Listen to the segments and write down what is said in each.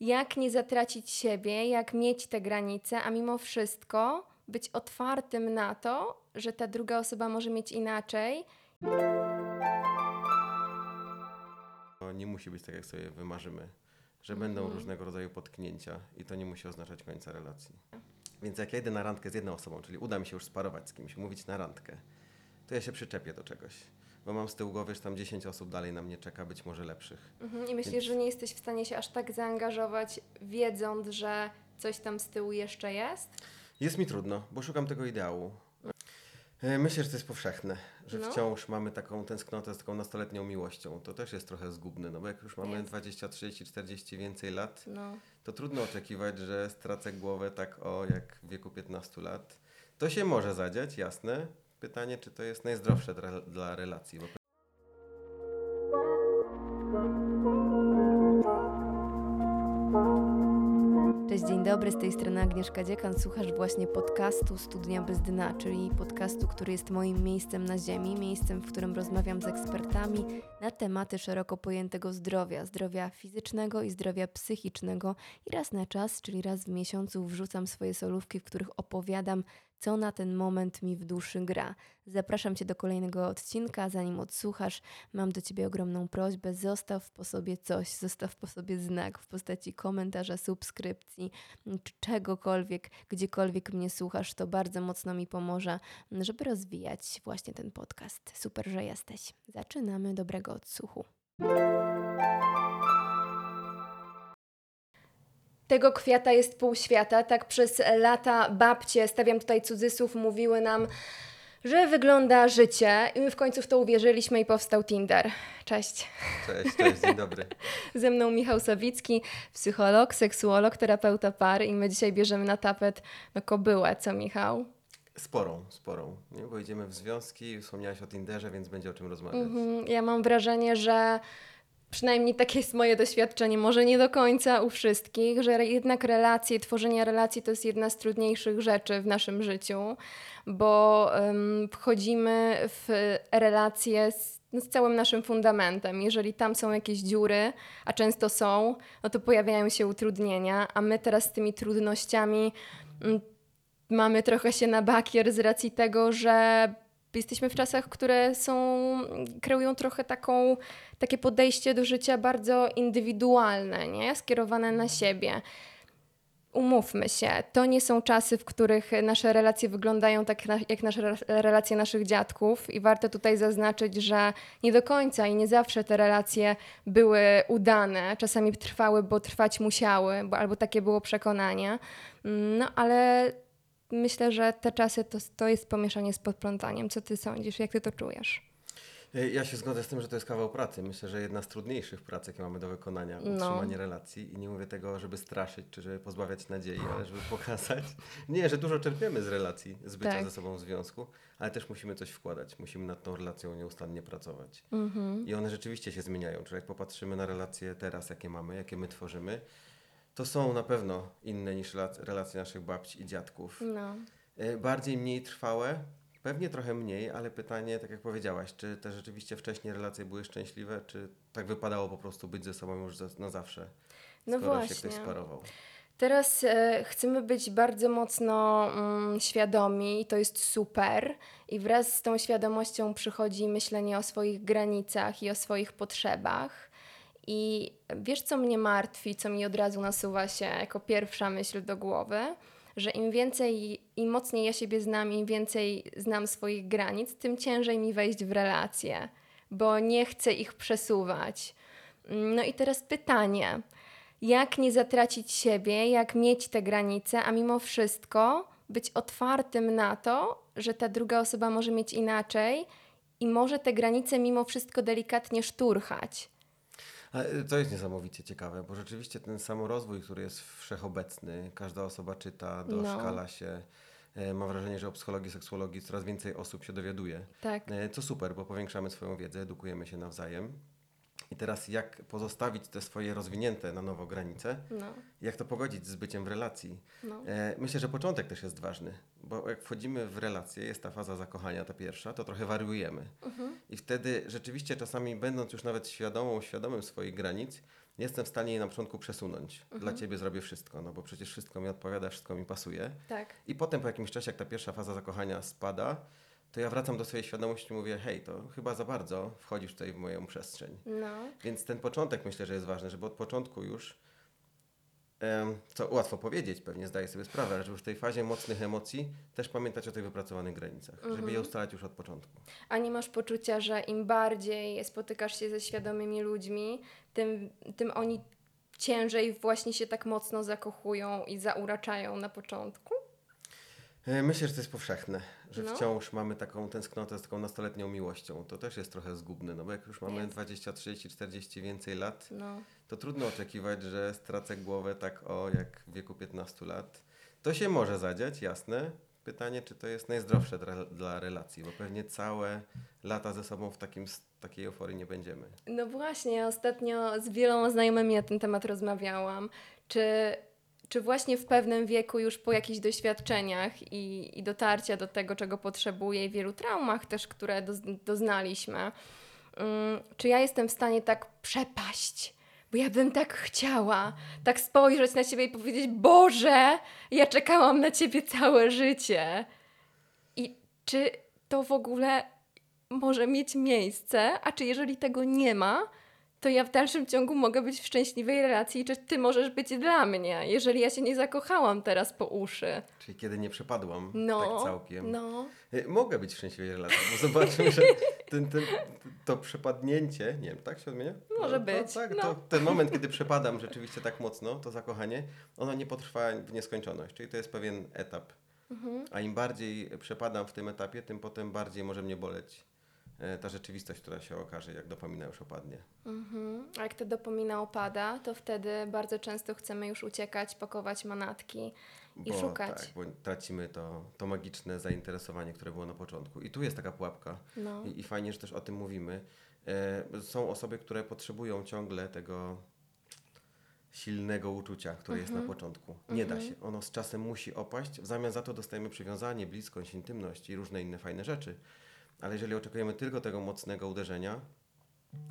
jak nie zatracić siebie, jak mieć te granice, a mimo wszystko być otwartym na to, że ta druga osoba może mieć inaczej. To nie musi być tak, jak sobie wymarzymy, że będą różnego rodzaju potknięcia i to nie musi oznaczać końca relacji. Więc jak ja idę na randkę z jedną osobą, czyli uda mi się już sparować z kimś, umówić na randkę, to ja się przyczepię do czegoś. Bo mam z tyłu głowy, że tam 10 osób dalej na mnie czeka, być może lepszych. Mhm. I myślisz, Więc- że nie jesteś w stanie się aż tak zaangażować, wiedząc, że coś tam z tyłu jeszcze jest? Jest mi trudno, bo szukam tego ideału. E, Myślę, że to jest powszechne, że No. wciąż mamy taką tęsknotę z taką nastoletnią miłością. To też jest trochę zgubne, no bo jak już mamy Jest. 20, 30, 40 więcej lat, No. to trudno oczekiwać, że stracę głowę tak o jak w wieku 15 lat. To się może zadziać, jasne. Pytanie, czy to jest najzdrowsze dla, dla relacji. Cześć, dzień dobry, z tej strony Agnieszka Dziekan. Słuchasz właśnie podcastu Studnia bez dna, czyli podcastu, który jest moim miejscem na ziemi, miejscem, w którym rozmawiam z ekspertami na tematy szeroko pojętego zdrowia, zdrowia fizycznego i zdrowia psychicznego. I raz na czas, czyli raz w miesiącu, wrzucam swoje solówki, w których opowiadam, co na ten moment mi w duszy gra. Zapraszam Cię do kolejnego odcinka. Zanim odsłuchasz, mam do Ciebie ogromną prośbę. Zostaw po sobie coś, zostaw po sobie znak w postaci komentarza, subskrypcji, czy czegokolwiek, gdziekolwiek mnie słuchasz. To bardzo mocno mi pomoże, żeby rozwijać właśnie ten podcast. Super, że jesteś. Zaczynamy. Dobrego odsłuchu. Tego kwiata jest pół świata. Tak przez lata babcie, stawiam tutaj cudzysłów, mówiły nam, że wygląda życie. I my w końcu w to uwierzyliśmy i powstał Tinder. Cześć. cześć, cześć, dzień dobry. Ze mną Michał Sawicki, psycholog, seksuolog, terapeuta par i my dzisiaj bierzemy na tapet no, kobyłę, co Michał? Sporą, sporą. Nie? Bo idziemy w związki, wspomniałaś o Tinderze, więc będzie o czym rozmawiać. Mhm. Ja mam wrażenie, że przynajmniej takie jest moje doświadczenie, może nie do końca u wszystkich, że jednak relacje, tworzenie relacji to jest jedna z trudniejszych rzeczy w naszym życiu, bo um, wchodzimy w relacje z, no, z całym naszym fundamentem. Jeżeli tam są jakieś dziury, a często są, no to pojawiają się utrudnienia, a my teraz z tymi trudnościami mm, mamy trochę się na bakier z racji tego, że jesteśmy w czasach, które są, kreują trochę taką, takie podejście do życia bardzo indywidualne, nie? skierowane na siebie. Umówmy się, to nie są czasy, w których nasze relacje wyglądają tak na, jak nasze re- relacje naszych dziadków i warto tutaj zaznaczyć, że nie do końca i nie zawsze te relacje były udane. Czasami trwały, bo trwać musiały, bo, albo takie było przekonanie. Mm, No ale myślę, że te czasy to, to jest pomieszanie z podplątaniem. Co ty sądzisz? Jak ty to czujesz? E, Ja się zgodzę z tym, że to jest kawał pracy. Myślę, że jedna z trudniejszych prac, jakie mamy do wykonania, No. utrzymanie relacji. I nie mówię tego, żeby straszyć, czy żeby pozbawiać nadziei, ale żeby pokazać, nie, że dużo czerpiemy z relacji, z bycia Tak. ze sobą w związku, ale też musimy coś wkładać. Musimy nad tą relacją nieustannie pracować. Mhm. I one rzeczywiście się zmieniają. Czyli jak popatrzymy na relacje teraz, jakie mamy, jakie my tworzymy, to są na pewno inne niż rela- relacje naszych babci i dziadków. No. E, Bardziej mniej trwałe, pewnie trochę mniej, ale pytanie, tak jak powiedziałaś, czy te rzeczywiście wcześniej relacje były szczęśliwe, czy tak wypadało po prostu być ze sobą już na zawsze, No skoro się właśnie. ktoś sparował. Teraz e, chcemy być bardzo mocno mm, świadomi i to jest super. I wraz z tą świadomością przychodzi myślenie o swoich granicach i o swoich potrzebach. I wiesz, co mnie martwi, co mi od razu nasuwa się jako pierwsza myśl do głowy? Że im więcej, im mocniej ja siebie znam, im więcej znam swoich granic, tym ciężej mi wejść w relacje, bo nie chcę ich przesuwać. No i teraz pytanie jak nie zatracić siebie, jak mieć te granice, a mimo wszystko być otwartym na to, że ta druga osoba może mieć inaczej i może te granice mimo wszystko delikatnie szturchać. E, to jest niesamowicie ciekawe, bo rzeczywiście ten samorozwój, który jest wszechobecny, każda osoba czyta, No. doszkala się. E, Mam wrażenie, że o psychologii, seksuologii coraz więcej osób się dowiaduje. Tak. E, Co super, bo powiększamy swoją wiedzę, edukujemy się nawzajem. I teraz jak pozostawić te swoje rozwinięte na nowo granice, No, jak to pogodzić z byciem w relacji? no. E, Myślę, że początek też jest ważny, bo jak wchodzimy w relację, jest ta faza zakochania, ta pierwsza, to trochę wariujemy. Mhm. I wtedy rzeczywiście czasami będąc już nawet świadomą, świadomym swoich granic, jestem w stanie jej na początku przesunąć. Mhm. Dla ciebie zrobię wszystko, no bo przecież wszystko mi odpowiada, wszystko mi pasuje. Tak. I potem po jakimś czasie, jak ta pierwsza faza zakochania spada, to ja wracam do swojej świadomości i mówię, hej, to chyba za bardzo wchodzisz tutaj w moją przestrzeń. No. Więc ten początek myślę, że jest ważny, żeby od początku już, co łatwo powiedzieć, pewnie zdaję sobie sprawę, ale żeby w tej fazie mocnych emocji też pamiętać o tych wypracowanych granicach, żeby je ustalać już od początku. A nie masz poczucia, że im bardziej spotykasz się ze świadomymi ludźmi, tym, tym oni ciężej właśnie się tak mocno zakochują i zauraczają na początku? E, Myślę, że to jest powszechne, że No. wciąż mamy taką tęsknotę z taką nastoletnią miłością. To też jest trochę zgubne, no bo jak już mamy Jest. 20, 30, 40 więcej lat, No. to trudno oczekiwać, że stracę głowę tak o jak w wieku 15 lat. To się może zadziać, jasne. Pytanie, czy to jest najzdrowsze dla, dla relacji, bo pewnie całe lata ze sobą w takim, takiej euforii nie będziemy. No właśnie, ostatnio z wieloma znajomymi na ten temat rozmawiałam. Czy, czy właśnie w pewnym wieku, już po jakichś doświadczeniach i, i dotarcia do tego, czego potrzebuję, i wielu traumach też, które doz, doznaliśmy, mm, czy ja jestem w stanie tak przepaść? Bo ja bym tak chciała, tak spojrzeć na siebie i powiedzieć: Boże, ja czekałam na ciebie całe życie. I czy to w ogóle może mieć miejsce, a czy jeżeli tego nie ma, to ja w dalszym ciągu mogę być w szczęśliwej relacji, czy ty możesz być dla mnie, jeżeli ja się nie zakochałam teraz po uszy. Czyli kiedy nie przepadłam No, tak całkiem. no, E, Mogę być w szczęśliwej relacji, bo zobaczmy, że ten, ten, to przepadnięcie, nie wiem, tak się odmienia? Może No, być, To, tak, no. to ten moment, kiedy przepadam rzeczywiście tak mocno, to zakochanie, ono nie potrwa w nieskończoność, czyli to jest pewien etap. Mhm. A im bardziej przepadam w tym etapie, tym potem bardziej może mnie boleć ta rzeczywistość, która się okaże, jak dopamina już opadnie. mhm. a jak ta dopomina opada, to wtedy bardzo często chcemy już uciekać, pakować manatki i Bo, szukać. Tak, bo tracimy to, to magiczne zainteresowanie, które było na początku. I tu jest taka pułapka. No. I, I fajnie, że też o tym mówimy. E, są osoby, które potrzebują ciągle tego silnego uczucia, które jest na początku. Nie da się. Ono z czasem musi opaść. W zamian za to dostajemy przywiązanie, bliskość, intymność i różne inne fajne rzeczy. Ale jeżeli oczekujemy tylko tego mocnego uderzenia,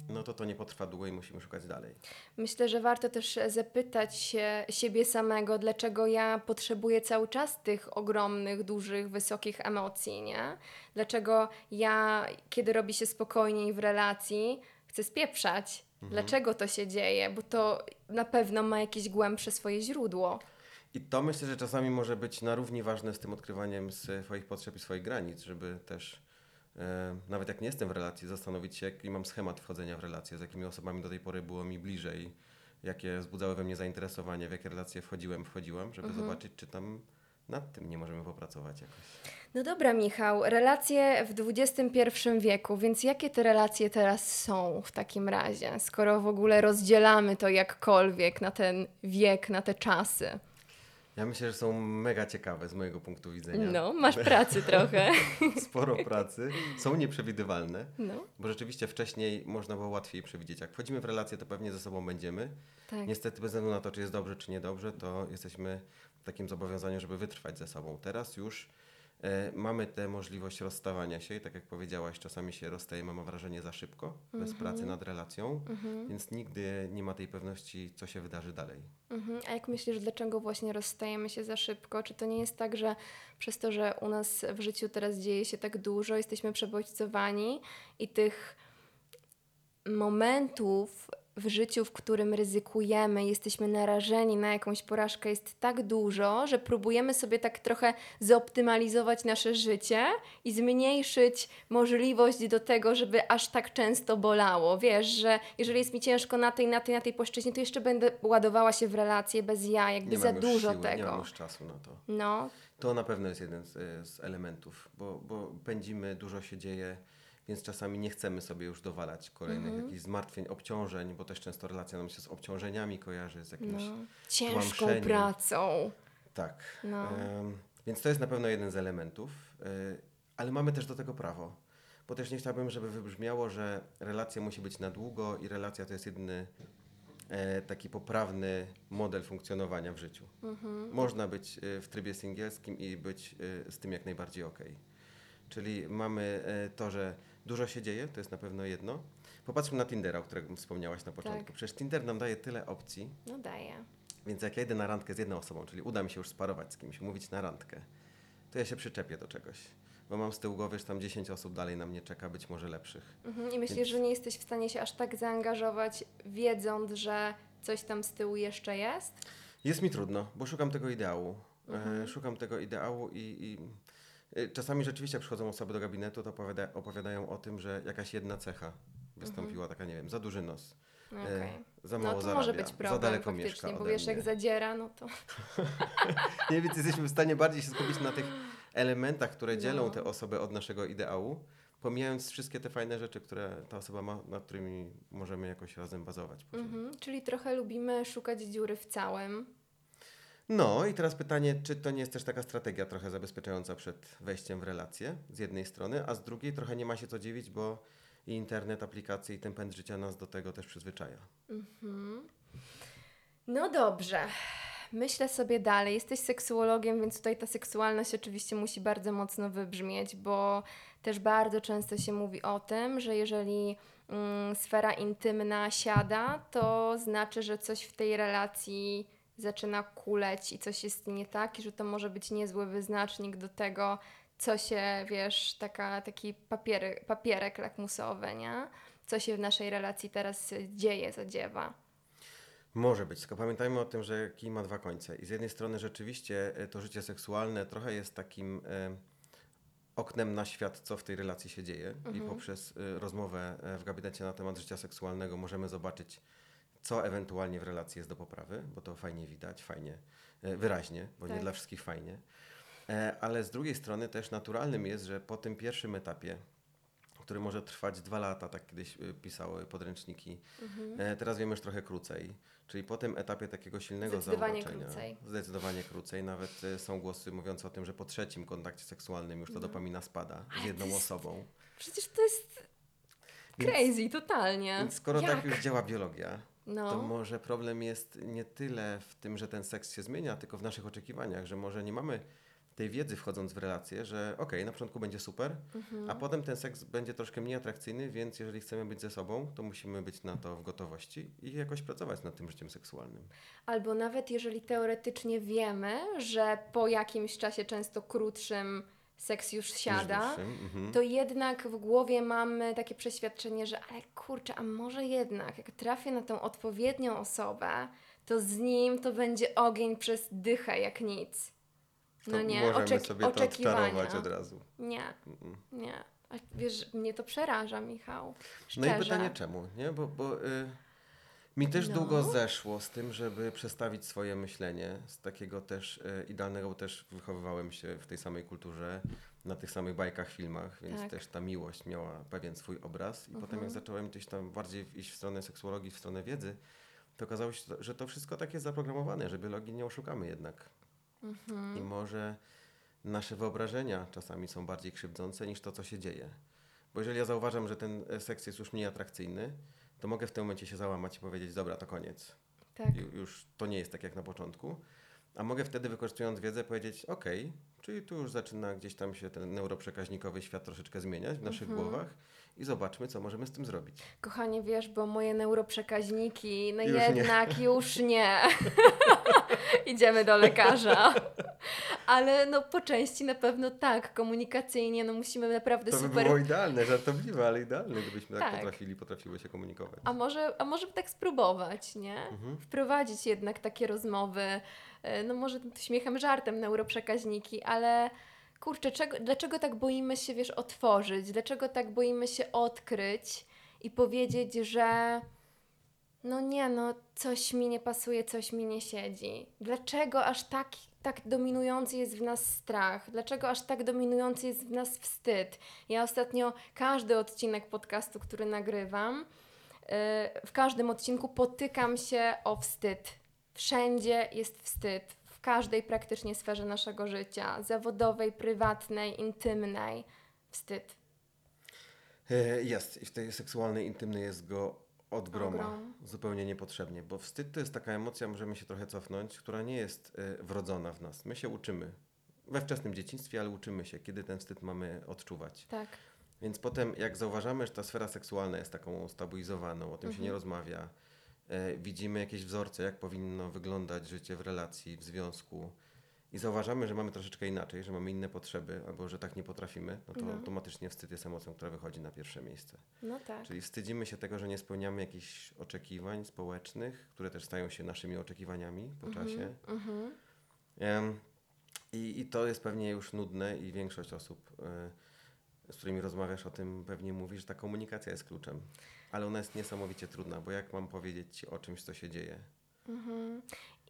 no to to nie potrwa długo i musimy szukać dalej. Myślę, że warto też zapytać się siebie samego, dlaczego ja potrzebuję cały czas tych ogromnych, dużych, wysokich emocji, nie? Dlaczego ja, kiedy robi się spokojniej w relacji, chcę spieprzać. Dlaczego to się dzieje? Bo to na pewno ma jakieś głębsze swoje źródło. I to myślę, że czasami może być na równi ważne z tym odkrywaniem swoich potrzeb i swoich granic, żeby też, nawet jak nie jestem w relacji, zastanowić się, jaki mam schemat wchodzenia w relacje, z jakimi osobami do tej pory było mi bliżej, jakie wzbudzały we mnie zainteresowanie, w jakie relacje wchodziłem, wchodziłam, żeby zobaczyć, czy tam nad tym nie możemy popracować jakoś. No dobra, Michał, relacje w XXI wieku, więc jakie te relacje teraz są w takim razie, skoro w ogóle rozdzielamy to jakkolwiek na ten wiek, na te czasy? Ja myślę, że są mega ciekawe z mojego punktu widzenia. No, masz pracy trochę. Sporo pracy, są nieprzewidywalne. No, Bo rzeczywiście wcześniej można było łatwiej przewidzieć. Jak wchodzimy w relacje, to pewnie ze sobą będziemy. tak. Niestety, bez względu na to, czy jest dobrze, czy niedobrze, to jesteśmy w takim zobowiązaniu, żeby wytrwać ze sobą. Teraz już mamy tę możliwość rozstawania się i tak jak powiedziałaś, czasami się rozstajemy, mam wrażenie, za szybko, bez pracy nad relacją, więc nigdy nie ma tej pewności, co się wydarzy dalej. Mhm. A jak myślisz, dlaczego właśnie rozstajemy się za szybko? Czy to nie jest tak, że przez to, że u nas w życiu teraz dzieje się tak dużo, jesteśmy przebodźcowani i tych momentów w życiu, w którym ryzykujemy, jesteśmy narażeni na jakąś porażkę, jest tak dużo, że próbujemy sobie tak trochę zoptymalizować nasze życie i zmniejszyć możliwość do tego, żeby aż tak często bolało. Wiesz, że jeżeli jest mi ciężko na tej, na tej, na tej płaszczyźnie, to jeszcze będę ładowała się w relacje bez ja, jakby Nie za dużo siły, Nie tego. mam już czasu na to. No, To na pewno jest jeden z, z elementów, bo, bo pędzimy, dużo się dzieje, więc czasami nie chcemy sobie już dowalać kolejnych Mhm. jakichś zmartwień, obciążeń, bo też często relacja nam się z obciążeniami kojarzy, z jakimś... no. ciężką pracą. Tak. No. Em, więc to jest na pewno jeden z elementów, y, ale mamy też do tego prawo. Bo też nie chciałbym, żeby wybrzmiało, że relacja musi być na długo i relacja to jest jedyny e, taki poprawny model funkcjonowania w życiu. Mhm. Można być y, w trybie singielskim i być y, z tym jak najbardziej ok. Czyli mamy e, to, że dużo się dzieje, to jest na pewno jedno. Popatrzmy na Tindera, o którym wspomniałaś na początku. Tak. Przecież Tinder nam daje tyle opcji, No daję. więc jak ja idę na randkę z jedną osobą, czyli uda mi się już sparować z kimś, umówić na randkę, to ja się przyczepię do czegoś. Bo mam z tyłu głowy, że tam 10 osób dalej na mnie czeka, być może lepszych. Mhm. I myślisz, Więc- że nie jesteś w stanie się aż tak zaangażować, wiedząc, że coś tam z tyłu jeszcze jest? Jest mi trudno, bo szukam tego ideału. Mhm. E, szukam tego ideału i, i e, czasami rzeczywiście przychodzą osoby do gabinetu, to opowiada, opowiadają o tym, że jakaś jedna cecha wystąpiła, taka nie wiem, za duży nos, e, Okej. za mało No to zarabia, może być za problem daleko mieszka bo wiesz, jak zadziera, no to... Nie, więc jesteśmy w stanie bardziej się skupić na tych elementach, które dzielą No. te osoby od naszego ideału, pomijając wszystkie te fajne rzeczy, które ta osoba ma, nad którymi możemy jakoś razem bazować. Mhm. Czyli trochę lubimy szukać dziury w całym. No i teraz pytanie, czy to nie jest też taka strategia trochę zabezpieczająca przed wejściem w relacje z jednej strony, a z drugiej trochę nie ma się co dziwić, bo i internet, aplikacje i ten pęd życia nas do tego też przyzwyczaja. Mhm. No dobrze. Myślę sobie dalej. Jesteś seksuologiem, więc tutaj ta seksualność oczywiście musi bardzo mocno wybrzmieć, bo też bardzo często się mówi o tym, że jeżeli mm, sfera intymna siada, to znaczy, że coś w tej relacji zaczyna kuleć i coś jest nie tak, i że to może być niezły wyznacznik do tego, co się, wiesz, taka, taki papiery, papierek lakmusowy, nie? Co się w naszej relacji teraz dzieje, zadziewa. Może być, tylko pamiętajmy o tym, że kij ma dwa końce. I z jednej strony rzeczywiście e, to życie seksualne trochę jest takim e, oknem na świat, co w tej relacji się dzieje. I poprzez e, rozmowę w gabinecie na temat życia seksualnego możemy zobaczyć, co ewentualnie w relacji jest do poprawy, bo to fajnie widać, fajnie, e, wyraźnie, bo nie Tak. dla wszystkich fajnie. E, ale z drugiej strony też naturalnym jest, że po tym pierwszym etapie, który może trwać dwa lata, tak kiedyś y, pisały podręczniki, Mhm. E, Teraz wiemy już trochę krócej. Czyli po tym etapie takiego silnego Zdecydowanie krócej. Zdecydowanie krócej. Nawet e, są głosy mówiące o tym, że po trzecim kontakcie seksualnym już to dopamina spada z No. Jedną jest- osobą. Przecież to jest Więc- crazy, totalnie. Więc skoro Jak? tak już działa biologia, No. to może problem jest nie tyle w tym, że ten seks się zmienia, tylko w naszych oczekiwaniach, że może nie mamy tej wiedzy wchodząc w relację, że okej, na początku będzie super, Mhm. a potem ten seks będzie troszkę mniej atrakcyjny, więc jeżeli chcemy być ze sobą, to musimy być na to w gotowości i jakoś pracować nad tym życiem seksualnym. Albo nawet jeżeli teoretycznie wiemy, że po jakimś czasie, często krótszym, seks już siada, mhm. to jednak w głowie mamy takie przeświadczenie, że ale kurczę, a może jednak, jak trafię na tą odpowiednią osobę, to z nim to będzie ogień przez dychę jak nic. No To nie, możemy Oczek- sobie to oczekiwania. odczarować od razu. Nie, nie. A wiesz, mnie to przeraża, Michał. No Szczerze. i pytanie czemu, nie? Bo, bo y, mi też No. długo zeszło z tym, żeby przestawić swoje myślenie z takiego też y, idealnego, bo też wychowywałem się w tej samej kulturze, na tych samych bajkach, filmach, więc Tak. też ta miłość miała pewien swój obraz i potem jak Mhm. zacząłem gdzieś tam bardziej iść w stronę seksuologii, w stronę wiedzy, to okazało się, że to wszystko tak jest zaprogramowane, że biologii nie oszukamy jednak. Mhm. I może nasze wyobrażenia czasami są bardziej krzywdzące niż to, co się dzieje. Bo jeżeli ja zauważam, że ten e, seks jest już mniej atrakcyjny, to mogę w tym momencie się załamać i powiedzieć, dobra, to koniec. Tak. Ju- Już to nie jest tak jak na początku. A mogę wtedy, wykorzystując wiedzę, powiedzieć, ok, czyli tu już zaczyna gdzieś tam się ten neuroprzekaźnikowy świat troszeczkę zmieniać w naszych Mhm. głowach i zobaczmy, co możemy z tym zrobić. Kochanie, wiesz, bo moje neuroprzekaźniki, no Już nie. jednak już nie. Idziemy do lekarza. Ale no po części na pewno tak, komunikacyjnie, no musimy naprawdę To by super... było idealne, żartobliwe, ale idealne, gdybyśmy tak, Tak. potrafili, potrafiły się komunikować. A może, a może tak spróbować, nie? Mhm. Wprowadzić jednak takie rozmowy, e, no może śmiechem, żartem neuroprzekaźniki, ale kurczę, czego, dlaczego tak boimy się, wiesz, otworzyć? Dlaczego tak boimy się odkryć i powiedzieć, że no nie, no coś mi nie pasuje, coś mi nie siedzi? Dlaczego aż tak, tak dominujący jest w nas strach? Dlaczego aż tak dominujący jest w nas wstyd? Ja ostatnio każdy odcinek podcastu, który nagrywam, yy, w każdym odcinku potykam się o wstyd. Wszędzie jest wstyd. W każdej praktycznie sferze naszego życia zawodowej, prywatnej, intymnej. Wstyd. E, Jest. I w tej seksualnej, intymnej jest go od groma. Ogrom. Zupełnie niepotrzebnie. Bo wstyd to jest taka emocja, możemy się trochę cofnąć, która nie jest e, wrodzona w nas. My się uczymy. We wczesnym dzieciństwie, ale uczymy się, kiedy ten wstyd mamy odczuwać. Tak. Więc potem, jak zauważamy, że ta sfera seksualna jest taką stabilizowaną, o tym się nie rozmawia, e, widzimy jakieś wzorce, jak powinno wyglądać życie w relacji, w związku i zauważamy, że mamy troszeczkę inaczej, że mamy inne potrzeby, albo że tak nie potrafimy, no to No. automatycznie wstyd jest emocją, która wychodzi na pierwsze miejsce. No tak. Czyli wstydzimy się tego, że nie spełniamy jakichś oczekiwań społecznych, które też stają się naszymi oczekiwaniami po czasie. Mhm. I, I to jest pewnie już nudne i większość osób, e, z którymi rozmawiasz o tym, pewnie mówi, że ta komunikacja jest kluczem. Ale ona jest niesamowicie trudna, bo jak mam powiedzieć ci o czymś, co się dzieje? Mhm.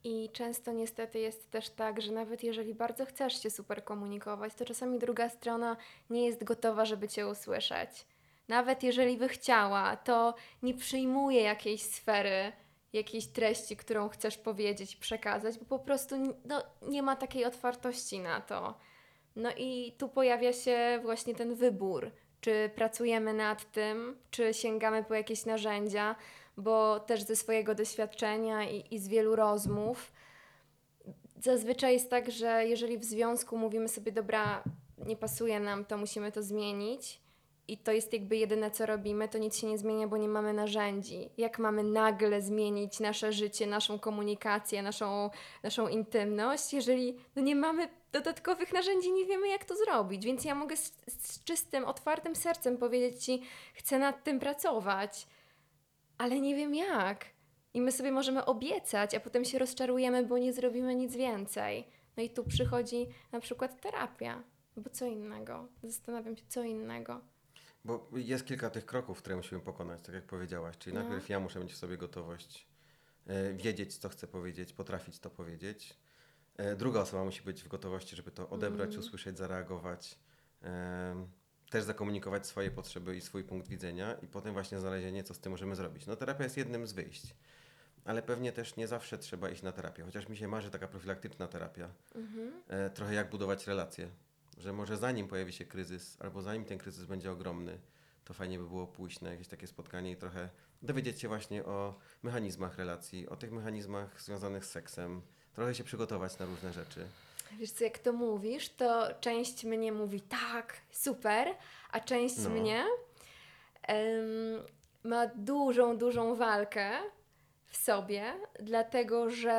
I często niestety jest też tak, że nawet jeżeli bardzo chcesz się super komunikować, to czasami druga strona nie jest gotowa, żeby cię usłyszeć. Nawet jeżeli by chciała, to nie przyjmuje jakiejś sfery, jakiejś treści, którą chcesz powiedzieć, przekazać, bo po prostu no, nie ma takiej otwartości na to. No i tu pojawia się właśnie ten wybór, czy pracujemy nad tym, czy sięgamy po jakieś narzędzia, bo też ze swojego doświadczenia i, i z wielu rozmów zazwyczaj jest tak, że jeżeli w związku mówimy sobie, dobra, nie pasuje nam, to musimy to zmienić. I to jest jakby jedyne, co robimy, to nic się nie zmienia, bo nie mamy narzędzi. Jak mamy nagle zmienić nasze życie, naszą komunikację, naszą, naszą intymność, jeżeli no nie mamy dodatkowych narzędzi, nie wiemy, jak to zrobić. Więc ja mogę z, z czystym, otwartym sercem powiedzieć Ci, chcę nad tym pracować, ale nie wiem jak. I my sobie możemy obiecać, a potem się rozczarujemy, bo nie zrobimy nic więcej. No i tu przychodzi na przykład terapia, bo co innego. Zastanawiam się, co innego. Bo jest kilka tych kroków, które musimy pokonać, tak jak powiedziałaś. Czyli No. najpierw ja muszę mieć w sobie gotowość, e, wiedzieć, co chcę powiedzieć, potrafić to powiedzieć. E, druga osoba musi być w gotowości, żeby to odebrać, Mhm. usłyszeć, zareagować. em, też zakomunikować swoje potrzeby i swój punkt widzenia i potem właśnie znalezienie, co z tym możemy zrobić. No terapia jest jednym z wyjść. Ale pewnie też nie zawsze trzeba iść na terapię, chociaż mi się marzy taka profilaktyczna terapia. Mhm. E, trochę jak budować relacje. Że może zanim pojawi się kryzys, albo zanim ten kryzys będzie ogromny, to fajnie by było pójść na jakieś takie spotkanie i trochę dowiedzieć się właśnie o mechanizmach relacji, o tych mechanizmach związanych z seksem, trochę się przygotować na różne rzeczy. Wiesz co, jak to mówisz, to część mnie mówi tak, super, a część No. mnie em, ma dużą, dużą walkę w sobie, dlatego że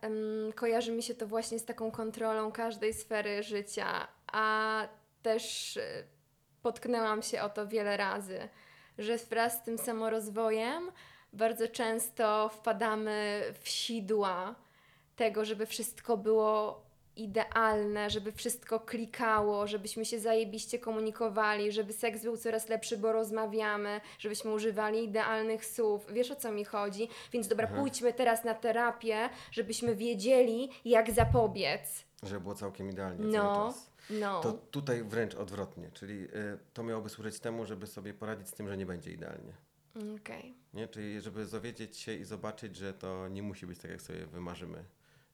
em, kojarzy mi się to właśnie z taką kontrolą każdej sfery życia, a też e, potknęłam się o to wiele razy, że wraz z tym samorozwojem bardzo często wpadamy w sidła tego, żeby wszystko było idealne, żeby wszystko klikało, żebyśmy się zajebiście komunikowali, żeby seks był coraz lepszy, bo rozmawiamy, żebyśmy używali idealnych słów. Wiesz o co mi chodzi? Więc dobra, Aha. pójdźmy teraz na terapię, żebyśmy wiedzieli, jak zapobiec. Żeby było całkiem idealnie No, no. To tutaj wręcz odwrotnie, czyli y, to miałoby służyć temu, żeby sobie poradzić z tym, że nie będzie idealnie. Okej. Nie? Czyli żeby dowiedzieć się i zobaczyć, że to nie musi być tak, jak sobie wymarzymy.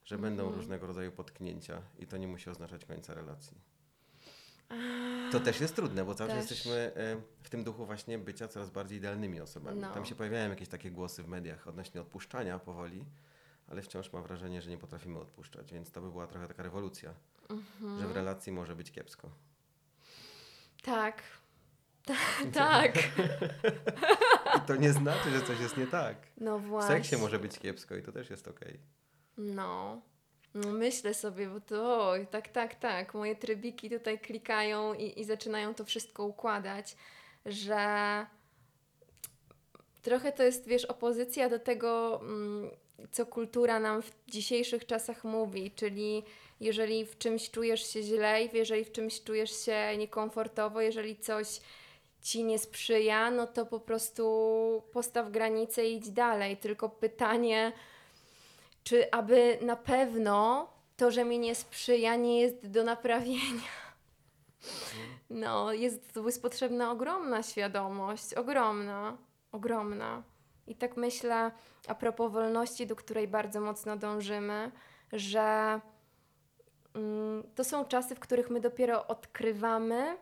Że będą Mhm. różnego rodzaju potknięcia i to nie musi oznaczać końca relacji. To też jest trudne, bo cały czas jesteśmy e, w tym duchu właśnie bycia coraz bardziej idealnymi osobami. No. Tam się pojawiają jakieś takie głosy w mediach odnośnie odpuszczania powoli, ale wciąż mam wrażenie, że nie potrafimy odpuszczać, więc to by była trochę taka rewolucja, Mhm. że w relacji może być kiepsko. Tak. Ta, tak. I to nie znaczy, że coś jest nie tak. No W właśnie. seksie może być kiepsko i to też jest okej. No. No myślę sobie, bo to oj, tak, tak, tak. Moje trybiki tutaj klikają i, i zaczynają to wszystko układać, że trochę to jest, wiesz, opozycja do tego, mm, co kultura nam w dzisiejszych czasach mówi, czyli jeżeli w czymś czujesz się źle, jeżeli w czymś czujesz się niekomfortowo, jeżeli coś ci nie sprzyja, no to po prostu postaw granicę i idź dalej. Tylko pytanie, czy aby na pewno to, że mi nie sprzyja, nie jest do naprawienia. No, jest, jest potrzebna ogromna świadomość, ogromna, ogromna. I tak myślę a propos wolności, do której bardzo mocno dążymy, że mm, to są czasy, w których my dopiero odkrywamy,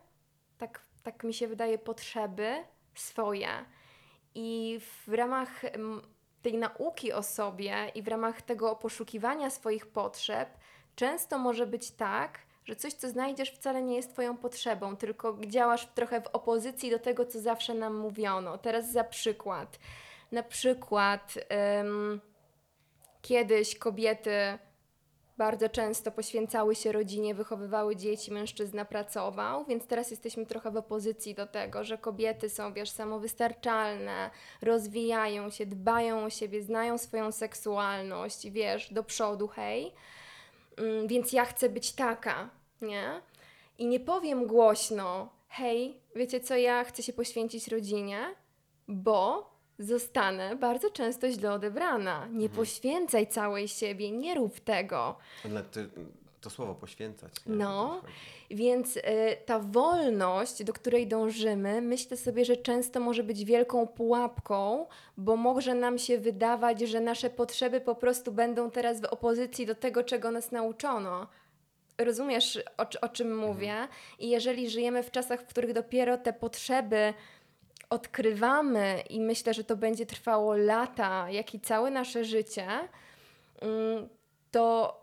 tak, tak mi się wydaje, potrzeby swoje. I w ramach mm, tej nauki o sobie i w ramach tego poszukiwania swoich potrzeb, często może być tak, Że coś, co znajdziesz, wcale nie jest Twoją potrzebą, tylko działasz trochę w opozycji do tego, co zawsze nam mówiono. Teraz za przykład. Na przykład kiedyś kobiety bardzo często poświęcały się rodzinie, wychowywały dzieci, mężczyzna pracował, więc teraz jesteśmy trochę w opozycji do tego, że kobiety są, wiesz, samowystarczalne, rozwijają się, dbają o siebie, znają swoją seksualność, wiesz, do przodu, hej. Mm, Więc ja chcę być taka, nie? I nie powiem głośno, hej, wiecie co, ja chcę się poświęcić rodzinie, bo zostanę bardzo często źle odebrana. Nie poświęcaj całej siebie, nie rób tego. Ty, to słowo poświęcać. nie? No. To. Więc y, ta wolność, do której dążymy, myślę sobie, że często może być wielką pułapką, bo może nam się wydawać, że nasze potrzeby po prostu będą teraz w opozycji do tego, czego nas nauczono. Rozumiesz, o, o czym mówię? I jeżeli żyjemy w czasach, w których dopiero te potrzeby odkrywamy, i myślę, że to będzie trwało lata, jak i całe nasze życie, mm, to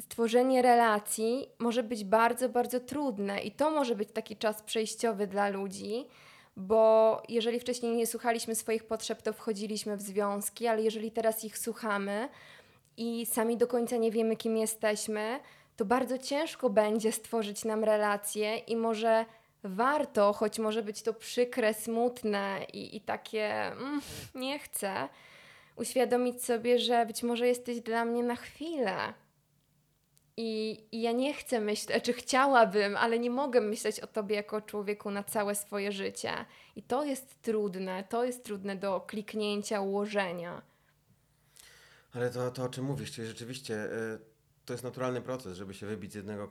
stworzenie relacji może być bardzo, bardzo trudne i to może być taki czas przejściowy dla ludzi, bo jeżeli wcześniej nie słuchaliśmy swoich potrzeb, to wchodziliśmy w związki, ale jeżeli teraz ich słuchamy i sami do końca nie wiemy, kim jesteśmy, to bardzo ciężko będzie stworzyć nam relacje i może warto, choć może być to przykre, smutne i, i takie mm, nie chcę, uświadomić sobie, że być może jesteś dla mnie na chwilę. I, I ja nie chcę myśleć, czy chciałabym, ale nie mogę myśleć o tobie jako człowieku na całe swoje życie. I to jest trudne, to jest trudne do kliknięcia, ułożenia. Ale to, to o czym mówisz, czyli rzeczywiście y, to jest naturalny proces, żeby się wybić z jednego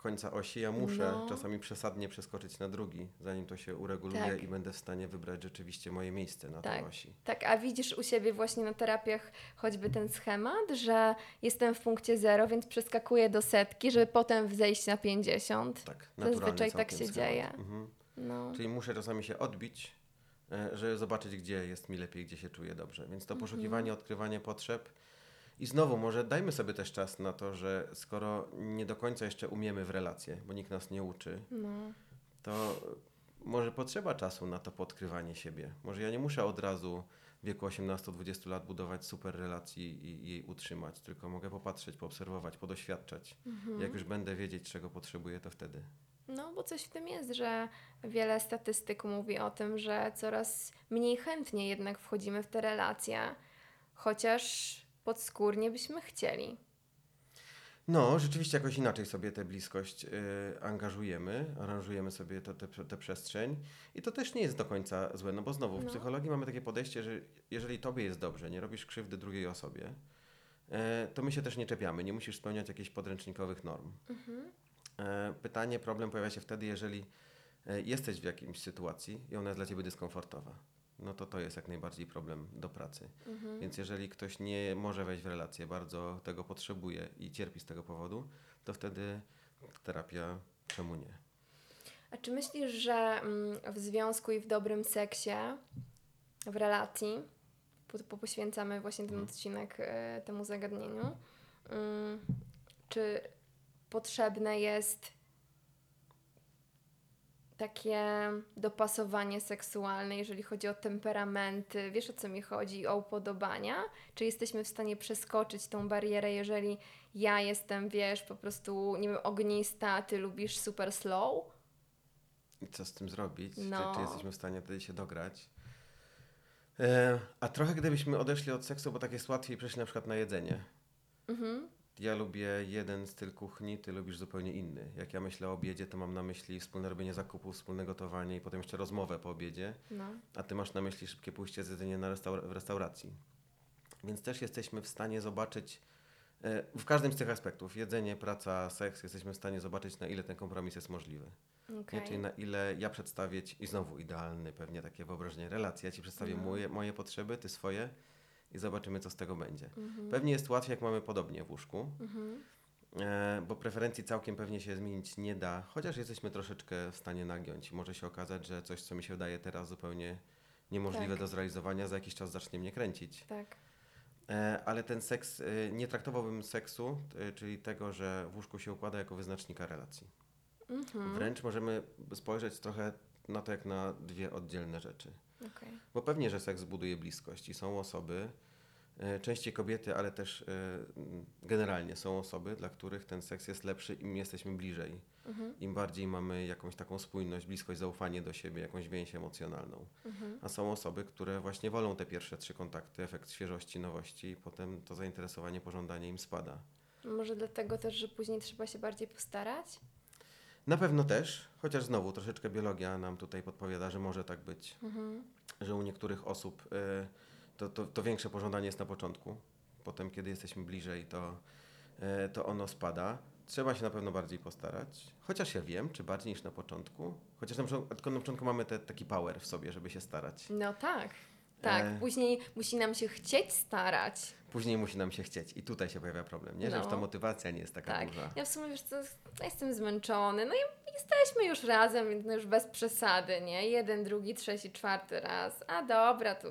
końca osi. Ja muszę No. czasami przesadnie przeskoczyć na drugi, zanim to się ureguluje Tak. i będę w stanie wybrać rzeczywiście moje miejsce na Tak. tej osi. Tak, a widzisz u siebie właśnie na terapiach choćby ten schemat, że jestem w punkcie zero, więc przeskakuję do setki, żeby potem zejść na 50. Tak, Zazwyczaj tak się schemat. dzieje. Mhm. No. Czyli muszę czasami się odbić, e, żeby zobaczyć, gdzie jest mi lepiej, gdzie się czuję dobrze. Więc to Mhm. poszukiwanie, odkrywanie potrzeb. I znowu, może dajmy sobie też czas na to, że skoro nie do końca jeszcze umiemy w relacje, bo nikt nas nie uczy, No. to może potrzeba czasu na to podkrywanie siebie. Może ja nie muszę od razu w wieku 18-20 lat budować super relacji i, jej utrzymać, tylko mogę popatrzeć, poobserwować, podoświadczać. Mhm. Jak już będę wiedzieć, czego potrzebuję, to wtedy. No, bo coś w tym jest, że wiele statystyk mówi o tym, że coraz mniej chętnie jednak wchodzimy w te relacje, chociaż podskórnie byśmy chcieli. No, rzeczywiście jakoś inaczej sobie tę bliskość y, angażujemy, aranżujemy sobie tę przestrzeń i to też nie jest do końca złe, no bo znowu w No. psychologii mamy takie podejście, że jeżeli tobie jest dobrze, nie robisz krzywdy drugiej osobie, e, to my się też nie czepiamy, nie musisz spełniać jakichś podręcznikowych norm. E, pytanie, problem pojawia się wtedy, jeżeli e, jesteś w jakiejś sytuacji i ona jest dla ciebie dyskomfortowa. No to to jest jak najbardziej problem do pracy. Więc jeżeli ktoś nie może wejść w relację, bardzo tego potrzebuje i cierpi z tego powodu, to wtedy terapia czemu nie? A czy myślisz, że mm, w związku i w dobrym seksie, w relacji, po poświęcamy właśnie ten odcinek e, temu zagadnieniu, mm, czy potrzebne jest takie dopasowanie seksualne, jeżeli chodzi o temperamenty, wiesz o co mi chodzi, o upodobania? Czy jesteśmy w stanie przeskoczyć tą barierę, jeżeli ja jestem, wiesz, po prostu, nie wiem, ognista, a ty lubisz super slow? I co z tym zrobić? No. Czy, czy jesteśmy w stanie wtedy się dograć? E, a trochę gdybyśmy odeszli od seksu, bo tak jest łatwiej przejść na przykład na jedzenie. Mhm. Ja lubię jeden styl kuchni, ty lubisz zupełnie inny. Jak ja myślę o obiedzie, to mam na myśli wspólne robienie zakupów, wspólne gotowanie i potem jeszcze rozmowę po obiedzie. No. a ty masz na myśli szybkie pójście z jedzenia na w restauracji. Więc też jesteśmy w stanie zobaczyć e, w każdym z tych aspektów, jedzenie, praca, seks, jesteśmy w stanie zobaczyć, na ile ten kompromis jest możliwy. Okej. Nie? Czyli na ile ja przedstawię ci, i znowu idealny pewnie takie wyobrażenie relacji, ja ci przedstawię No. moje, moje potrzeby, ty swoje i zobaczymy, co z tego będzie. Mhm. Pewnie jest łatwiej, jak mamy podobnie w łóżku, Mhm. e, bo preferencji całkiem pewnie się zmienić nie da, chociaż jesteśmy troszeczkę w stanie nagiąć. Może się okazać, że coś, co mi się wydaje teraz zupełnie niemożliwe Tak. do zrealizowania, za jakiś czas zacznie mnie kręcić. Tak. E, Ale ten seks, e, nie traktowałbym seksu, e, czyli tego, że w łóżku się układa jako wyznacznika relacji. Mhm. Wręcz możemy spojrzeć trochę na to jak na dwie oddzielne rzeczy. Okej. Bo pewnie, że seks buduje bliskość i są osoby, e, częściej kobiety, ale też e, generalnie są osoby, dla których ten seks jest lepszy, im jesteśmy bliżej. Mhm. Im bardziej mamy jakąś taką spójność, bliskość, zaufanie do siebie, jakąś więź emocjonalną. Mhm. A są osoby, które właśnie wolą te pierwsze trzy kontakty, efekt świeżości, nowości i potem to zainteresowanie, pożądanie im spada. Może dlatego też, że później trzeba się bardziej postarać? Na pewno też, chociaż znowu troszeczkę biologia nam tutaj podpowiada, że może tak być, Mhm. że u niektórych osób y, to, to, to większe pożądanie jest na początku, potem kiedy jesteśmy bliżej, to, y, to ono spada. Trzeba się na pewno bardziej postarać, chociaż ja wiem, czy bardziej niż na początku, chociaż na na początku mamy te, taki power w sobie, żeby się starać. No tak. Tak, E. później musi nam się chcieć starać. Później musi nam się chcieć i tutaj się pojawia problem, nie? że już ta No. motywacja nie jest taka Tak. duża. Ja w sumie wiesz co, ja jestem zmęczony. No i jesteśmy już razem, więc no już bez przesady, nie? Jeden, drugi, trzeci, czwarty raz. A dobra, to.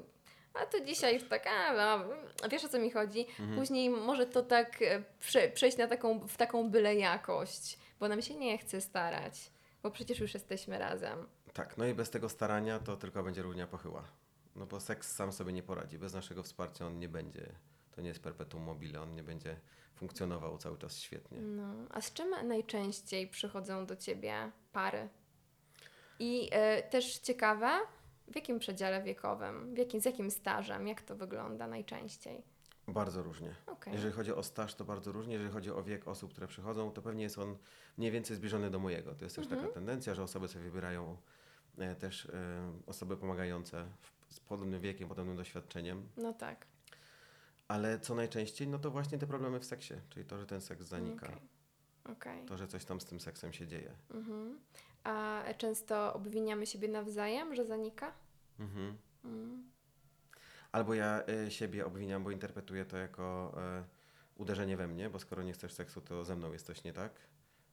A to dzisiaj już tak, a no, wiesz o co mi chodzi? Mhm. Później może to tak e, prze, przejść na taką, w taką byle jakość, bo nam się nie chce starać, bo przecież już jesteśmy razem. Tak, no i bez tego starania to tylko będzie równia pochyła. No bo seks sam sobie nie poradzi. Bez naszego wsparcia on nie będzie, to nie jest perpetuum mobile, on nie będzie funkcjonował cały czas świetnie. No, a z czym najczęściej przychodzą do ciebie pary? I e, też ciekawe, w jakim przedziale wiekowym, w jakim, z jakim stażem, jak to wygląda najczęściej? Bardzo różnie. Okej. Jeżeli chodzi o staż, to bardzo różnie. Jeżeli chodzi o wiek osób, które przychodzą, to pewnie jest on mniej więcej zbliżony do mojego. To jest też Mhm. taka tendencja, że osoby sobie wybierają e, też e, osoby pomagające w, z podobnym wiekiem, podobnym doświadczeniem. No tak. Ale co najczęściej, no to właśnie te problemy w seksie, czyli to, że ten seks zanika. Okej. Okej. To, że coś tam z tym seksem się dzieje. Mhm. A często obwiniamy siebie nawzajem, że zanika? Mhm. Mm. Albo ja y, siebie obwiniam, bo interpretuję to jako y, uderzenie we mnie, bo skoro nie chcesz seksu, to ze mną jest coś nie tak.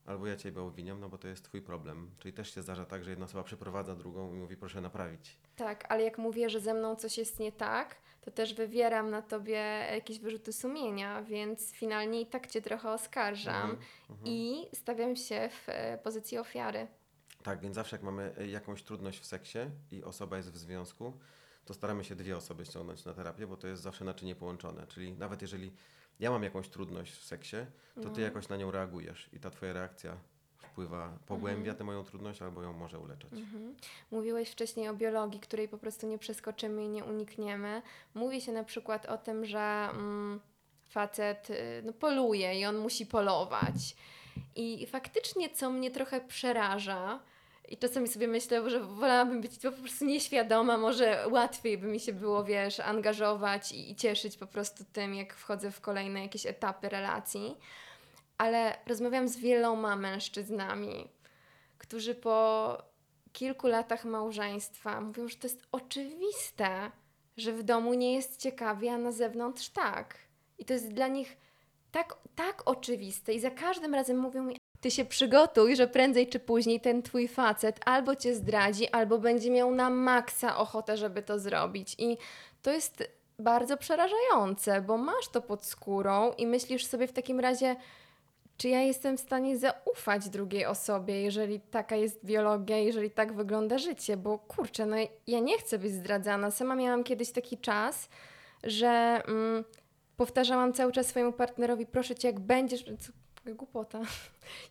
Albo ja ciebie obwiniam, no bo to jest twój problem. Czyli też się zdarza tak, że jedna osoba przyprowadza drugą i mówi proszę naprawić. Tak, ale jak mówię, że ze mną coś jest nie tak, to też wywieram na tobie jakieś wyrzuty sumienia, więc finalnie i tak cię trochę oskarżam Mhm, mhm. i stawiam się w e, pozycji ofiary. Tak, więc zawsze jak mamy y, jakąś trudność w seksie i osoba jest w związku, to staramy się dwie osoby ściągnąć na terapię, bo to jest zawsze naczynie połączone. Czyli nawet jeżeli ja mam jakąś trudność w seksie, to ty Mhm. jakoś na nią reagujesz i ta twoja reakcja wpływa, pogłębia tę moją trudność albo ją może uleczyć. Mhm. Mówiłeś wcześniej o biologii, której po prostu nie przeskoczymy i nie unikniemy. Mówi się na przykład o tym, że mm, facet y, no, poluje i on musi polować. I faktycznie, co mnie trochę przeraża, i czasami sobie myślę, że wolałabym być po prostu nieświadoma, może łatwiej by mi się było, wiesz, angażować i, i cieszyć po prostu tym, jak wchodzę w kolejne jakieś etapy relacji. Ale rozmawiam z wieloma mężczyznami, którzy po kilku latach małżeństwa mówią, że to jest oczywiste, że w domu nie jest ciekawie, a na zewnątrz tak. I to jest dla nich tak, tak oczywiste. I za każdym razem mówią mi, ty się przygotuj, że prędzej czy później ten twój facet albo cię zdradzi, albo będzie miał na maksa ochotę, żeby to zrobić. I to jest bardzo przerażające, bo masz to pod skórą i myślisz sobie w takim razie, czy ja jestem w stanie zaufać drugiej osobie, jeżeli taka jest biologia, jeżeli tak wygląda życie? Bo kurczę, no ja nie chcę być zdradzana. Sama miałam kiedyś taki czas, że mm, powtarzałam cały czas swojemu partnerowi, proszę cię, jak będziesz. Głupota.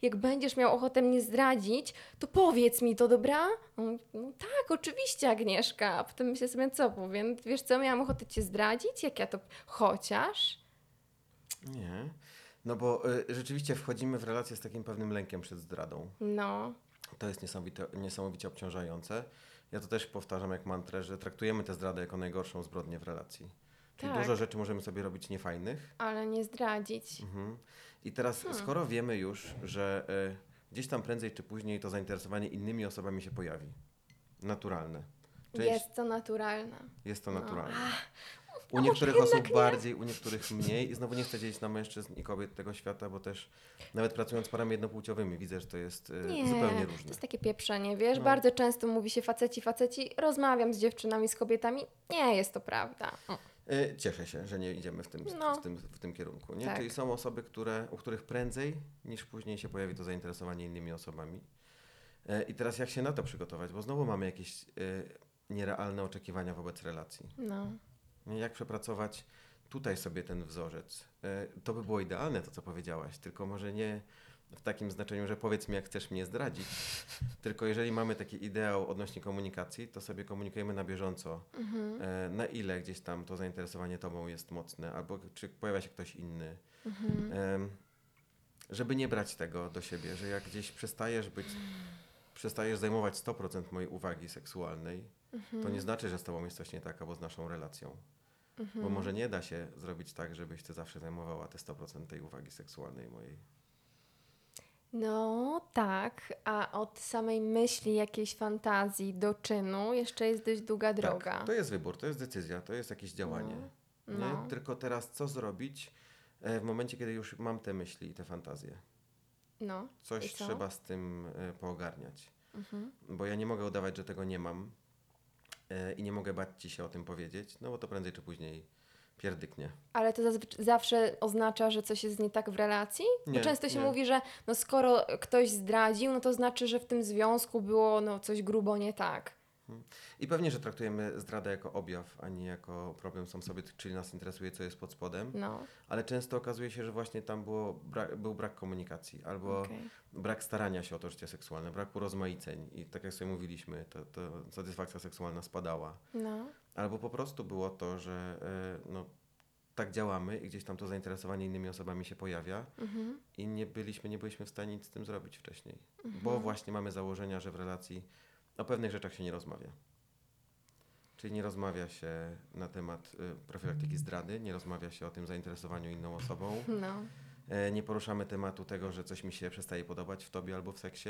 Jak będziesz miał ochotę mnie zdradzić, to powiedz mi to, dobra? No tak, oczywiście, Agnieszka. A potem myślę sobie, co powiem? Wiesz co, miałam ochotę cię zdradzić? Jak ja to. Chociaż. Nie. No bo y, rzeczywiście wchodzimy w relację z takim pewnym lękiem przed zdradą. No. To jest niesamowite, niesamowicie obciążające. Ja to też powtarzam jak mantrę, że traktujemy tę zdradę jako najgorszą zbrodnię w relacji. Czyli Tak. dużo rzeczy możemy sobie robić niefajnych. Ale nie zdradzić. Mhm. I teraz, Hmm. skoro wiemy już, że y, gdzieś tam prędzej czy później to zainteresowanie innymi osobami się pojawi. Naturalne. Część, Jest to naturalne. jest to No. naturalne. A U niektórych osób bardziej, u niektórych mniej. I znowu nie chcę dzielić na mężczyzn i kobiet tego świata, bo też nawet pracując z parami jednopłciowymi widzę, że to jest y, Nie, zupełnie to różne. jest takie pieprzenie, wiesz? No. Bardzo często mówi się faceci, faceci. Rozmawiam z dziewczynami, z kobietami. Nie jest to prawda. Y, Cieszę się, że nie idziemy w tym, No. w tym, w tym kierunku. Nie? Tak. Czyli są osoby, które, u których prędzej niż później się pojawi to zainteresowanie innymi osobami. Y, I teraz jak się na to przygotować? Bo znowu mamy jakieś y, nierealne oczekiwania wobec relacji. No. Jak przepracować tutaj sobie ten wzorzec? Y, To by było idealne, to co powiedziałaś, tylko może nie w takim znaczeniu, że powiedz mi, jak chcesz mnie zdradzić, tylko jeżeli mamy taki ideał odnośnie komunikacji, to sobie komunikujemy na bieżąco, Mhm. e, na ile gdzieś tam to zainteresowanie tobą jest mocne, albo czy pojawia się ktoś inny. Mhm. Żeby nie brać tego do siebie, że jak gdzieś przestajesz być, przestajesz zajmować 100% mojej uwagi seksualnej, Mhm. to nie znaczy, że z tobą jest coś nie tak, albo z naszą relacją. Mhm. Bo może nie da się zrobić tak, żebyś ty zawsze zajmowała te 100% tej uwagi seksualnej mojej. No tak, a od samej myśli, jakiejś fantazji do czynu jeszcze jest dość długa droga. Tak, to jest wybór, to jest decyzja, to jest jakieś działanie. No. No. Tylko teraz co zrobić e, w momencie, kiedy już mam te myśli i te fantazje? No. Coś co? trzeba z tym e, poogarniać. Mhm. Bo ja nie mogę udawać, że tego nie mam e, i nie mogę bać ci się o tym powiedzieć, no bo to prędzej czy później pierdyknie. Ale to zawsze oznacza, że coś jest nie tak w relacji? Nie, Bo często się nie. mówi, że no skoro ktoś zdradził, no to znaczy, że w tym związku było no coś grubo nie tak. I pewnie, że traktujemy zdradę jako objaw, a nie jako problem sam sobie, czyli nas interesuje, co jest pod spodem, No, ale często okazuje się, że właśnie tam było był brak komunikacji albo okej. brak starania się o to życie seksualne, brak urozmaiceń i tak jak sobie mówiliśmy, to, to satysfakcja seksualna spadała. No, Albo po prostu było to, że e, no, tak działamy i gdzieś tam to zainteresowanie innymi osobami się pojawia mhm. i nie byliśmy, nie byliśmy w stanie nic z tym zrobić wcześniej. Mhm. Bo właśnie mamy założenia, że w relacji o pewnych rzeczach się nie rozmawia. Czyli nie rozmawia się na temat y, profilaktyki zdrady, nie rozmawia się o tym zainteresowaniu inną osobą, no. e, nie poruszamy tematu tego, że coś mi się przestaje podobać w tobie albo w seksie.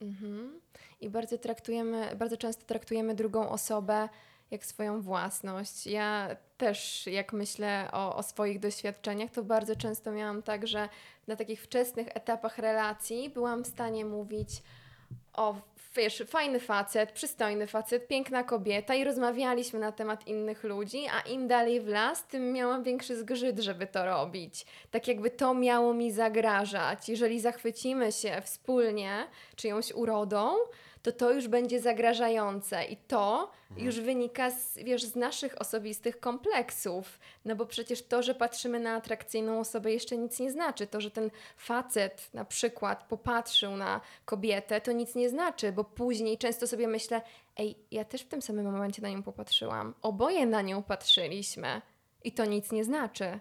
Mhm. I bardzo traktujemy, bardzo często traktujemy drugą osobę jak swoją własność. Ja też, jak myślę o, o swoich doświadczeniach, to bardzo często miałam tak, że na takich wczesnych etapach relacji byłam w stanie mówić o, wiesz, fajny facet, przystojny facet, piękna kobieta i rozmawialiśmy na temat innych ludzi, a im dalej w las, tym miałam większy zgrzyt, żeby to robić. Tak jakby to miało mi zagrażać. Jeżeli zachwycimy się wspólnie czyjąś urodą, to to już będzie zagrażające i to już wynika z, wiesz, z naszych osobistych kompleksów. No bo przecież to, że patrzymy na atrakcyjną osobę jeszcze nic nie znaczy. To, że ten facet na przykład popatrzył na kobietę, to nic nie znaczy, bo później często sobie myślę, ej, ja też w tym samym momencie na nią popatrzyłam. Oboje na nią patrzyliśmy i to nic nie znaczy.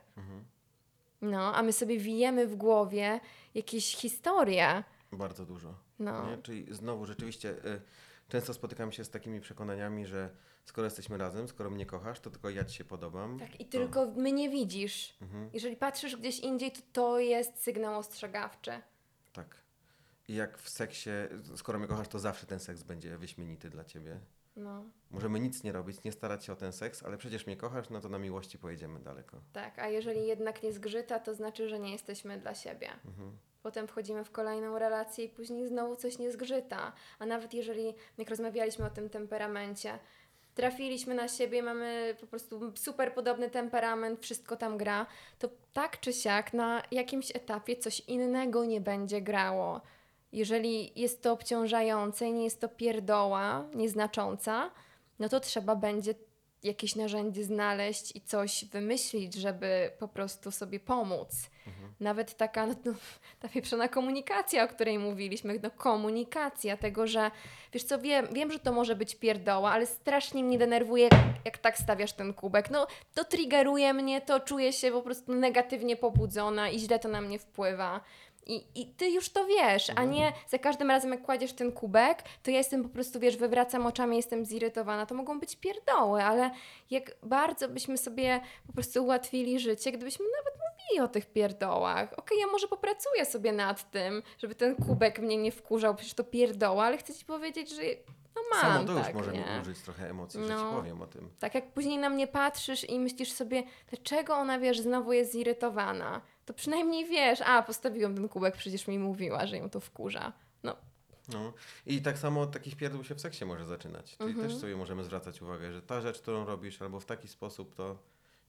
No, a my sobie wijemy w głowie jakieś historie. Bardzo dużo. No. Nie? Czyli znowu rzeczywiście y, często spotykam się z takimi przekonaniami, że skoro jesteśmy razem, skoro mnie kochasz, to tylko ja ci się podobam. Tak, i to- tylko mnie nie widzisz. Mhm, Jeżeli patrzysz gdzieś indziej, to to jest sygnał ostrzegawczy. tak. I jak w seksie, skoro mnie kochasz, to zawsze ten seks będzie wyśmienity dla ciebie. No, Możemy nic nie robić, nie starać się o ten seks, ale przecież mnie kochasz, no to na miłości pojedziemy daleko. tak. A jeżeli jednak nie zgrzyta, to znaczy, że nie jesteśmy dla siebie. Mhm. Potem wchodzimy w kolejną relację i później znowu coś nie zgrzyta. A nawet jeżeli, jak rozmawialiśmy o tym temperamencie, trafiliśmy na siebie, mamy po prostu super podobny temperament, wszystko tam gra, to tak czy siak na jakimś etapie coś innego nie będzie grało. Jeżeli jest to obciążające i nie jest to pierdoła nieznacząca, no to trzeba będzie jakieś narzędzie znaleźć i coś wymyślić, żeby po prostu sobie pomóc. Nawet taka no, no, ta pieprzona komunikacja, o której mówiliśmy, no komunikacja tego, że wiesz co, wiem, wiem, że to może być pierdoła, ale strasznie mnie denerwuje, jak tak stawiasz ten kubek. No to triggeruje mnie, to czuję się po prostu negatywnie pobudzona i źle to na mnie wpływa. I, I ty już to wiesz, a nie za każdym razem, jak kładziesz ten kubek, to ja jestem po prostu, wiesz, wywracam oczami, jestem zirytowana. To mogą być pierdoły, ale jak bardzo byśmy sobie po prostu ułatwili życie, gdybyśmy nawet mówili o tych pierdołach. Okej, ja może popracuję sobie nad tym, żeby ten kubek mnie nie wkurzał, przecież to pierdoła, ale chcę ci powiedzieć, że no mam Samo to tak, już może nie? mi użyć trochę emocji, że ci No. powiem o tym. Tak jak później na mnie patrzysz i myślisz sobie, dlaczego ona, wiesz, znowu jest zirytowana, to przynajmniej wiesz, a postawiłam ten kubek, przecież mi mówiła, że ją to wkurza. No, No. I tak samo od takich pierdół się w seksie może zaczynać. Czyli Mhm. też sobie możemy zwracać uwagę, że ta rzecz, którą robisz, albo w taki sposób, to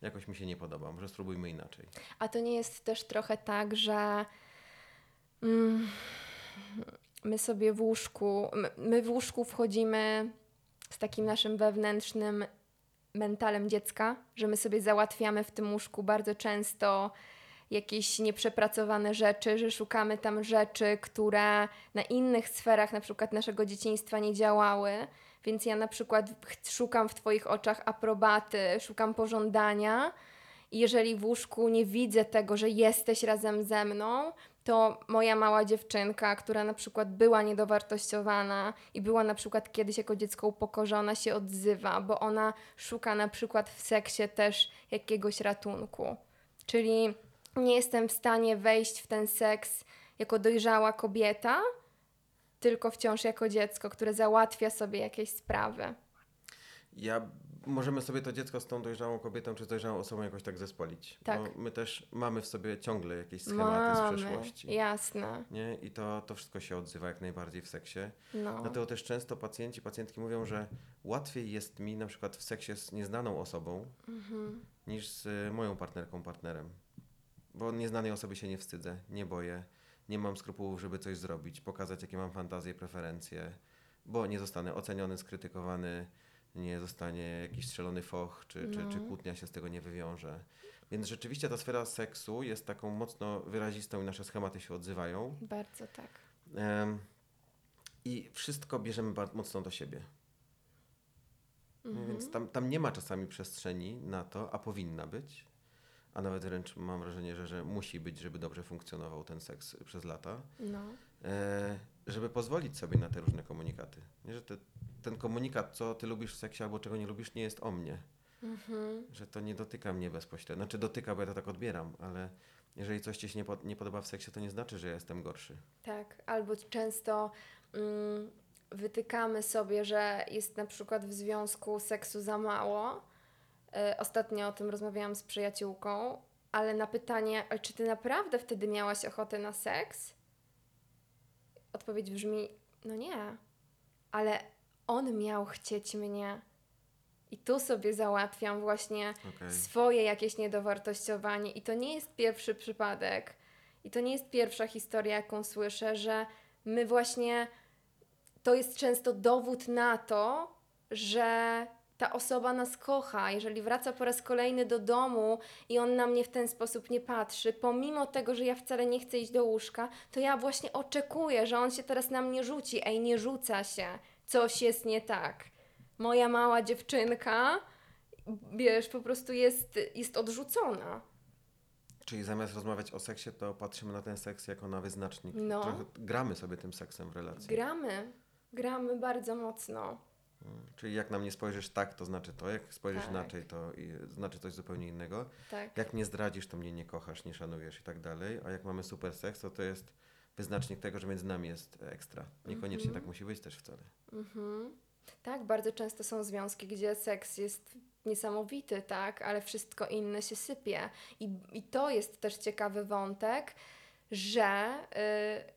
jakoś mi się nie podoba, może spróbujmy inaczej. A to nie jest też trochę tak, że mm, my sobie w łóżku, my, w łóżku wchodzimy z takim naszym wewnętrznym mentalem dziecka, że my sobie załatwiamy w tym łóżku bardzo często jakieś nieprzepracowane rzeczy, że szukamy tam rzeczy, które na innych sferach, na przykład naszego dzieciństwa, nie działały. Więc ja na przykład szukam w Twoich oczach aprobaty, szukam pożądania. Jeżeli w łóżku nie widzę tego, że jesteś razem ze mną, to moja mała dziewczynka, która na przykład była niedowartościowana i była na przykład kiedyś jako dziecko upokorzona, się odzywa, bo ona szuka na przykład w seksie też jakiegoś ratunku. Czyli nie jestem w stanie wejść w ten seks jako dojrzała kobieta, tylko wciąż jako dziecko, które załatwia sobie jakieś sprawy. Ja możemy sobie to dziecko z tą dojrzałą kobietą czy z dojrzałą osobą jakoś tak zespolić. Tak. Bo my też mamy w sobie ciągle jakieś schematy z Mamy, przeszłości. jasne. Nie? I to, to wszystko się odzywa jak najbardziej w seksie. No. Dlatego też często pacjenci, pacjentki mówią, że łatwiej jest mi na przykład w seksie z nieznaną osobą Mhm. niż z moją partnerką, partnerem. Bo nieznanej osoby się nie wstydzę, nie boję, nie mam skrupułów, żeby coś zrobić, pokazać jakie mam fantazje, preferencje, bo nie zostanę oceniony, skrytykowany, nie zostanie jakiś strzelony foch, czy, czy, czy No. kłótnia się z tego nie wywiąże. Więc rzeczywiście ta sfera seksu jest taką mocno wyrazistą i nasze schematy się odzywają. Bardzo tak. Em, I wszystko bierzemy bardzo mocno do siebie. Mhm. Więc tam, tam nie ma czasami przestrzeni na to, a powinna być. A nawet wręcz mam wrażenie, że, że musi być, żeby dobrze funkcjonował ten seks przez lata, No. e, żeby pozwolić sobie na te różne komunikaty. Nie, że te, ten komunikat, co ty lubisz w seksie albo czego nie lubisz, nie jest o mnie. Mhm. Że to nie dotyka mnie bezpośrednio. Znaczy dotyka, bo ja to tak odbieram, ale jeżeli coś ci się nie, pod, nie podoba w seksie, to nie znaczy, że ja jestem gorszy. Tak, albo często mm, wytykamy sobie, że jest na przykład w związku seksu za mało. E, ostatnio o tym rozmawiałam z przyjaciółką, ale na pytanie, "Ale czy ty naprawdę wtedy miałaś ochotę na seks? Odpowiedź brzmi, no nie, ale on miał chcieć mnie. I tu sobie załatwiam właśnie Okej. swoje jakieś niedowartościowanie. I to nie jest pierwszy przypadek. I to nie jest pierwsza historia, jaką słyszę, że my właśnie. To jest często dowód na to, że ta osoba nas kocha. Jeżeli wraca po raz kolejny do domu i on na mnie w ten sposób nie patrzy, pomimo tego, że ja wcale nie chcę iść do łóżka, to ja właśnie oczekuję, że on się teraz na mnie rzuci. Ej, nie rzuca się. Coś jest nie tak. Moja mała dziewczynka wiesz, po prostu jest, jest odrzucona. Czyli zamiast rozmawiać o seksie, to patrzymy na ten seks jako na wyznacznik. No. Trochę gramy sobie tym seksem w relacji. Gramy, gramy bardzo mocno. Czyli jak na mnie spojrzysz tak, to znaczy to, jak spojrzysz Tak. inaczej, to znaczy coś zupełnie innego. Tak. Jak mnie zdradzisz, to mnie nie kochasz, nie szanujesz i tak dalej. A jak mamy super seks, to to jest wyznacznik tego, że między nami jest ekstra. Niekoniecznie Mhm. tak musi być też wcale. Mhm. Tak, bardzo często są związki, gdzie seks jest niesamowity, tak, ale wszystko inne się sypie. I, i to jest też ciekawy wątek, że y,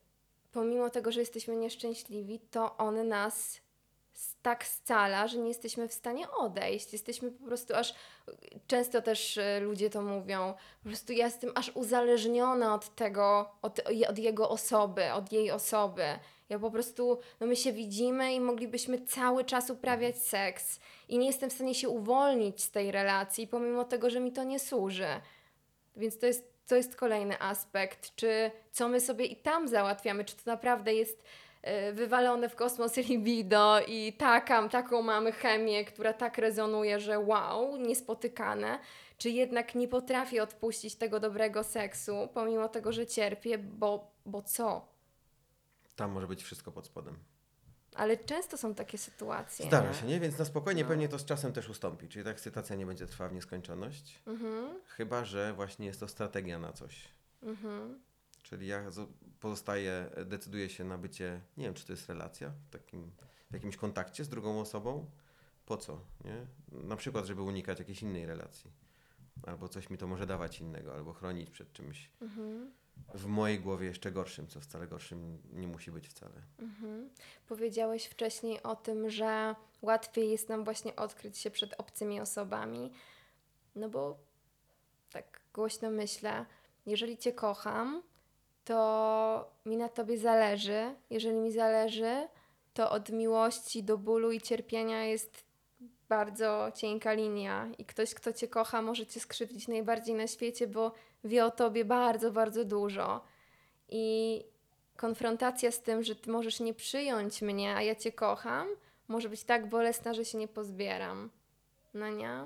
pomimo tego, że jesteśmy nieszczęśliwi, to on nas tak scala, że nie jesteśmy w stanie odejść. Jesteśmy po prostu aż. Często też y, ludzie to mówią. Po prostu ja jestem aż uzależniona od tego, od, od jego osoby, od jej osoby. Ja po prostu, no my się widzimy i moglibyśmy cały czas uprawiać seks. I nie jestem w stanie się uwolnić z tej relacji, pomimo tego, że mi to nie służy. Więc to jest, to jest kolejny aspekt. Czy co my sobie i tam załatwiamy? Czy to naprawdę jest e, wywalone w kosmos libido i taka, taką mamy chemię, która tak rezonuje, że wow, niespotykane? Czy jednak nie potrafię odpuścić tego dobrego seksu, pomimo tego, że cierpię, bo, bo co? Tam może być wszystko pod spodem. Ale często są takie sytuacje. Zdarza się, nie? Więc na spokojnie No. pewnie to z czasem też ustąpi. Czyli ta ekscytacja nie będzie trwała w nieskończoność. Mhm, Chyba, że właśnie jest to strategia na coś. mhm. Czyli ja zo- pozostaję, decyduję się na bycie, nie wiem, czy to jest relacja, w, takim, w jakimś kontakcie z drugą osobą. Po co? Nie? Na przykład, żeby unikać jakiejś innej relacji. Albo coś mi to może dawać innego, albo chronić przed czymś Mhm, w mojej głowie jeszcze gorszym, co wcale gorszym nie musi być wcale. mhm. Powiedziałeś wcześniej o tym, że łatwiej jest nam właśnie odkryć się przed obcymi osobami, no bo tak głośno myślę, jeżeli Cię kocham, to mi na Tobie zależy. Jeżeli mi zależy, to od miłości do bólu i cierpienia jest bardzo cienka linia i ktoś, kto Cię kocha, może Cię skrzywdzić najbardziej na świecie, bo wie o Tobie bardzo, bardzo dużo. I konfrontacja z tym, że Ty możesz nie przyjąć mnie, a ja Cię kocham, może być tak bolesna, że się nie pozbieram. No nie?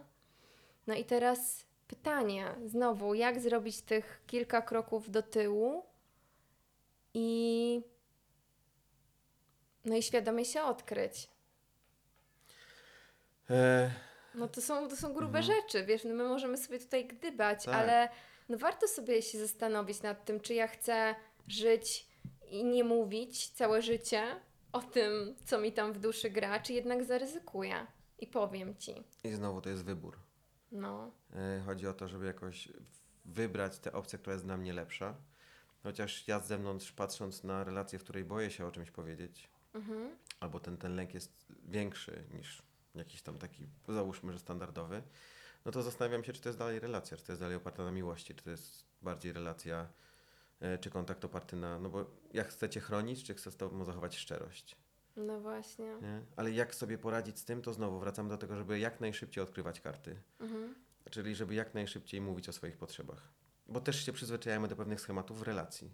No i teraz pytanie, znowu, jak zrobić tych kilka kroków do tyłu i no i świadomie się odkryć. E, No to są, to są grube rzeczy, wiesz, no my możemy sobie tutaj gdybać, Tak. ale no warto sobie się zastanowić nad tym, czy ja chcę żyć i nie mówić całe życie o tym, co mi tam w duszy gra, czy jednak zaryzykuję i powiem ci. I znowu to jest wybór. No, E, Chodzi o to, żeby jakoś wybrać tę opcję, która jest dla mnie lepsza. Chociaż ja z zewnątrz patrząc na relację, w której boję się o czymś powiedzieć, mhm. albo ten, ten lęk jest większy niż jakiś tam taki, załóżmy, że standardowy, no to zastanawiam się, czy to jest dalej relacja, czy to jest dalej oparta na miłości, czy to jest bardziej relacja, e, czy kontakt oparty na, no bo jak chcę cię chronić, czy chcę z tobą zachować szczerość, no właśnie. nie? Ale jak sobie poradzić z tym, to znowu wracamy do tego, żeby jak najszybciej odkrywać karty. Mhm. Czyli żeby jak najszybciej mówić o swoich potrzebach. Bo też się przyzwyczajamy do pewnych schematów w relacji.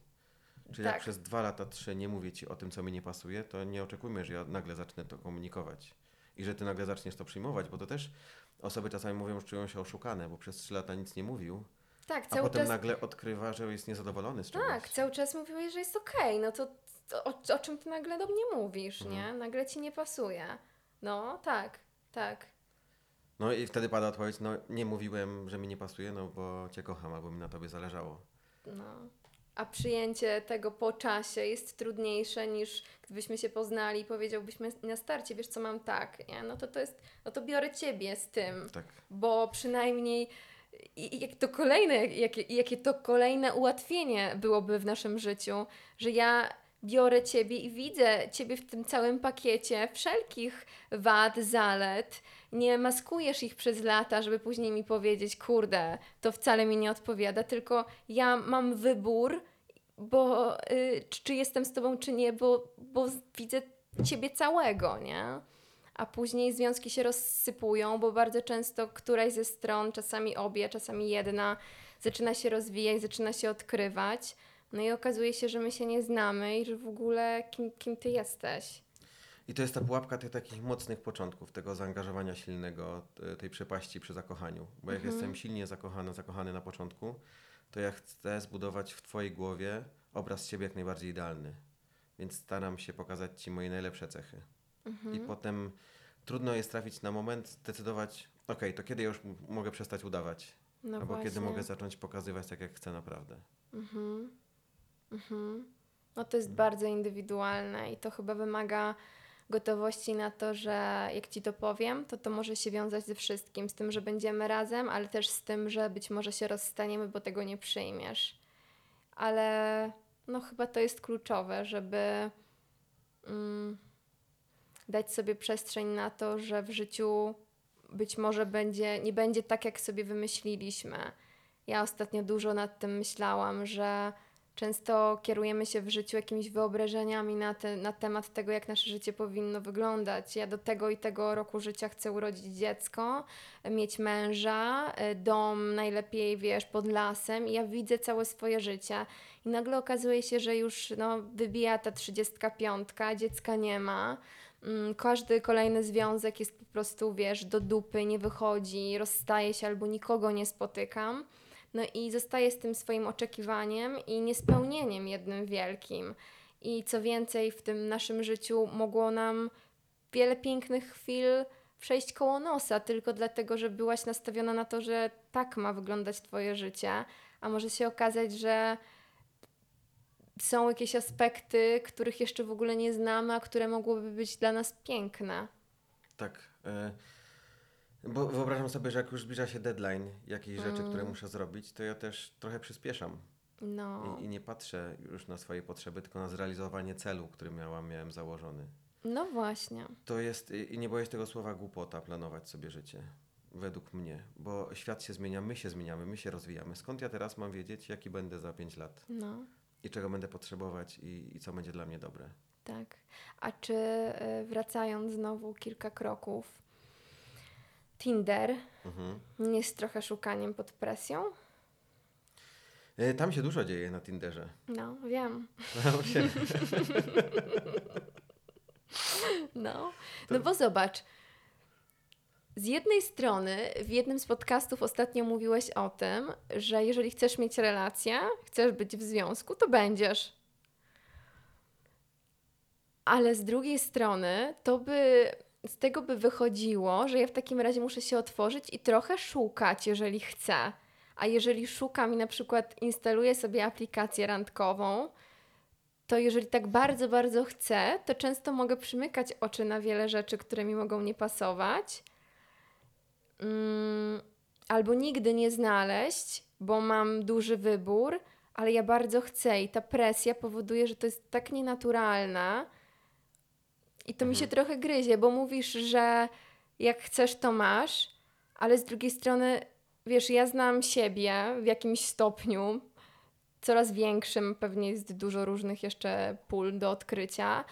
Czyli Tak. jak przez dwa lata, trzy nie mówię ci o tym, co mi nie pasuje, to nie oczekujmy, że ja nagle zacznę to komunikować. I że ty nagle zaczniesz to przyjmować, bo to też osoby czasami mówią, że czują się oszukane, bo przez trzy lata nic nie mówił, Tak, a potem czas. nagle odkrywa, że jest niezadowolony z czegoś. Tak, cały czas mówiłeś, że jest okej, no to, to o, o czym ty nagle do mnie mówisz, Mhm. nie? Nagle ci nie pasuje. No, tak, tak. No i wtedy pada odpowiedź, no nie mówiłem, że mi nie pasuje, no bo cię kocham, albo mi na tobie zależało. No. A przyjęcie tego po czasie jest trudniejsze niż gdybyśmy się poznali i powiedziałbyśmy na starcie, wiesz co mam tak, nie? No to to jest, no to biorę ciebie z tym, Tak. bo przynajmniej i, jak to kolejne, jak- jakie, jakie to kolejne ułatwienie byłoby w naszym życiu, że ja biorę ciebie i widzę ciebie w tym całym pakiecie wszelkich wad, zalet. Nie maskujesz ich przez lata, żeby później mi powiedzieć, kurde, to wcale mi nie odpowiada, tylko ja mam wybór, bo y, czy, jestem z tobą, czy nie, bo, bo widzę ciebie całego, nie? A później związki się rozsypują, bo bardzo często któraś ze stron, czasami obie, czasami jedna, zaczyna się rozwijać, zaczyna się odkrywać. No i okazuje się, że my się nie znamy i że w ogóle kim, kim ty jesteś. I to jest ta pułapka tych takich mocnych początków, tego zaangażowania silnego, tej przepaści przy zakochaniu. Bo jak Mhm. jestem silnie zakochany, zakochany na początku, to ja chcę zbudować w Twojej głowie obraz siebie jak najbardziej idealny. Więc staram się pokazać Ci moje najlepsze cechy. Mhm. I potem trudno jest trafić na moment, zdecydować, okej, to kiedy już mogę przestać udawać? No albo właśnie. kiedy mogę zacząć pokazywać tak, jak chcę naprawdę. Mhm. Mhm. No to jest bardzo indywidualne i to chyba wymaga gotowości na to, że jak ci to powiem, to to może się wiązać ze wszystkim, z tym, że będziemy razem, ale też z tym, że być może się rozstaniemy, bo tego nie przyjmiesz. Ale no chyba to jest kluczowe, żeby mm, dać sobie przestrzeń na to, że w życiu być może będzie, nie będzie tak, jak sobie wymyśliliśmy. Ja ostatnio dużo nad tym myślałam, że często kierujemy się w życiu jakimiś wyobrażeniami na, te, na temat tego, jak nasze życie powinno wyglądać. Ja do tego i tego roku życia chcę urodzić dziecko, mieć męża, y, dom najlepiej, wiesz, pod lasem i ja widzę całe swoje życie. I nagle okazuje się, że już no, wybija ta 35, dziecka nie ma. Mm, Każdy kolejny związek jest po prostu, wiesz, do dupy, nie wychodzi, rozstaje się albo nikogo nie spotykam. No i zostaje z tym swoim oczekiwaniem i niespełnieniem jednym wielkim. I co więcej, w tym naszym życiu mogło nam wiele pięknych chwil przejść koło nosa, tylko dlatego, że byłaś nastawiona na to, że tak ma wyglądać Twoje życie, a może się okazać, że są jakieś aspekty, których jeszcze w ogóle nie znamy, a które mogłyby być dla nas piękne. Tak. E, bo wyobrażam sobie, że jak już zbliża się deadline jakiejś rzeczy, które muszę zrobić, to ja też trochę przyspieszam. No, I, I nie patrzę już na swoje potrzeby, tylko na zrealizowanie celu, który miałam, miałem założony. no właśnie. To jest, i i nie boję się tego słowa głupota, planować sobie życie. według mnie, bo świat się zmienia, my się zmieniamy, my się rozwijamy. Skąd ja teraz mam wiedzieć, jaki będę za 5 lat No, i czego będę potrzebować i, i co będzie dla mnie dobre? tak. A czy y, wracając znowu kilka kroków, Tinder Mhm. nie jest trochę szukaniem pod presją? E, Tam się dużo dzieje na Tinderze. No, wiem. Się- No, To- no bo zobacz. Z jednej strony w jednym z podcastów ostatnio mówiłeś o tym, że jeżeli chcesz mieć relację, chcesz być w związku, to będziesz. Ale z drugiej strony to by z tego by wychodziło, że ja w takim razie muszę się otworzyć i trochę szukać, jeżeli chcę. A jeżeli szukam i na przykład instaluję sobie aplikację randkową, to jeżeli tak bardzo, bardzo chcę, to często mogę przymykać oczy na wiele rzeczy, które mi mogą nie pasować. Mm, albo nigdy nie znaleźć, bo mam duży wybór, ale ja bardzo chcę i ta presja powoduje, że to jest tak nienaturalne. I to mi się trochę gryzie, bo mówisz, że jak chcesz, to masz, ale z drugiej strony, wiesz, ja znam siebie w jakimś stopniu, coraz większym, pewnie jest dużo różnych jeszcze pól do odkrycia,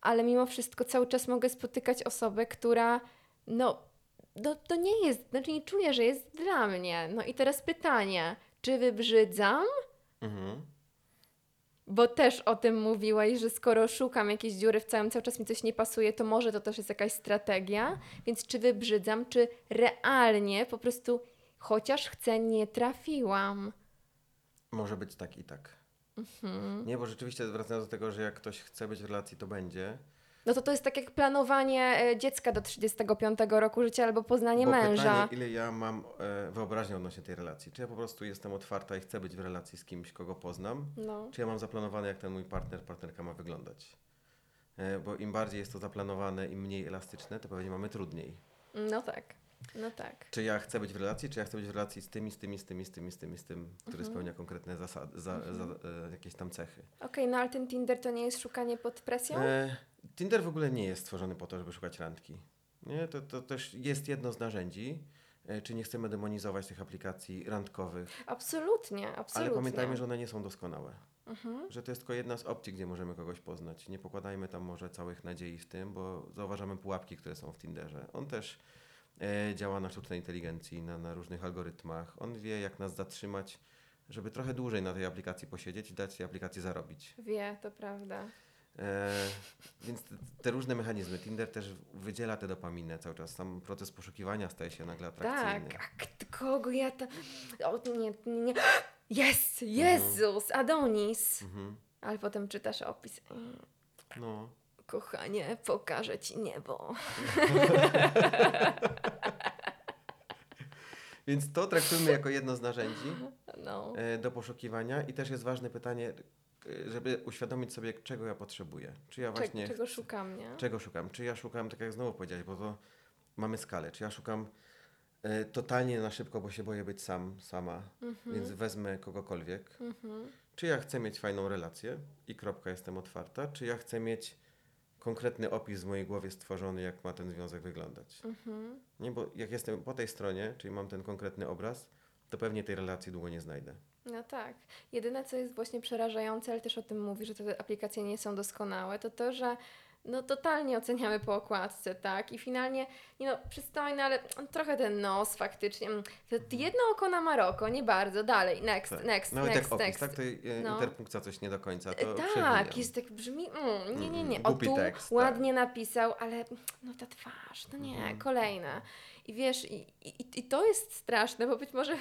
ale mimo wszystko cały czas mogę spotykać osobę, która no, no to nie jest, znaczy nie czuję, że jest dla mnie. No i teraz pytanie, czy wybrzydzam? Mhm. Bo też o tym mówiłeś, że skoro szukam jakiejś dziury w całym, cały czas mi coś nie pasuje, to może to też jest jakaś strategia. Więc czy wybrzydzam, czy realnie po prostu chociaż chcę, nie trafiłam? Może być tak i tak. Mhm. Nie, bo rzeczywiście wracając do tego, że jak ktoś chce być w relacji, to będzie. No to to jest tak jak planowanie e, dziecka do 35 roku życia albo poznanie bo męża. pytanie, ile ja mam e, wyobraźnię odnośnie tej relacji. Czy ja po prostu jestem otwarta i chcę być w relacji z kimś, kogo poznam? No. Czy ja mam zaplanowane, jak ten mój partner, partnerka ma wyglądać? E, bo im bardziej jest to zaplanowane, im mniej elastyczne, to pewnie mamy trudniej. no tak, no tak. Czy ja chcę być w relacji, czy ja chcę być w relacji z tymi, z tymi, z tymi, z tymi, z tymi, z tym, który Mhm. spełnia konkretne zasady, za, za, e, jakieś tam cechy. Okej, no ale ten Tinder to nie jest szukanie pod presją? E, Tinder w ogóle nie jest stworzony po to, żeby szukać randki. Nie, to, to też jest jedno z narzędzi. E, Czy nie chcemy demonizować tych aplikacji randkowych, Absolutnie, absolutnie. ale pamiętajmy, że one nie są doskonałe. Mhm. Że to jest tylko jedna z opcji, gdzie możemy kogoś poznać. Nie pokładajmy tam może całych nadziei w tym, bo zauważamy pułapki, które są w Tinderze. On też e, działa na sztucznej inteligencji, na, na różnych algorytmach. On wie, jak nas zatrzymać, żeby trochę dłużej na tej aplikacji posiedzieć i dać tej aplikacji zarobić. Wie, to prawda. E, więc te, różne mechanizmy. Tinder też wydziela tę dopaminę cały czas. Sam proces poszukiwania staje się nagle atrakcyjny. Tak, a kogo ja to... O, nie, nie, nie. Jest, Jezus, Adonis. Mhm. Ale potem czytasz opis. Mm, No. Kochanie, pokażę ci niebo. Więc to traktujmy jako jedno z narzędzi No. e, do poszukiwania i też jest ważne pytanie, e, żeby uświadomić sobie, czego ja potrzebuję. Czy ja właśnie czego szukam, nie? czego szukam? Czy ja szukam, tak jak znowu powiedziałeś, bo to mamy skalę. Czy ja szukam e, totalnie na szybko, bo się boję być sam, sama, więc wezmę kogokolwiek. Mhm. Czy ja chcę mieć fajną relację i kropka, jestem otwarta, czy ja chcę mieć konkretny opis w mojej głowie stworzony, jak ma ten związek wyglądać. Mhm. Nie, bo jak jestem po tej stronie, czyli mam ten konkretny obraz, to pewnie tej relacji długo nie znajdę. No tak. Jedyne, co jest właśnie przerażające, ale też o tym mówi, że te aplikacje nie są doskonałe, to to, że no totalnie oceniamy po okładce, tak? I finalnie, nie no, przystojny, ale trochę ten nos faktycznie. Mm, To jedno oko na Maroko, nie bardzo. Dalej, next, Tak. next, Nawet next, jak opis, next. tak? To e, No. interpunkcja coś nie do końca, E, to Tak, przewijam. jest tak brzmi, mm, nie, nie, nie. Mm, O tu tekst, tak. ładnie napisał, ale no ta twarz, no nie, Mhm. kolejne. I wiesz, i, i, i to jest straszne, bo być może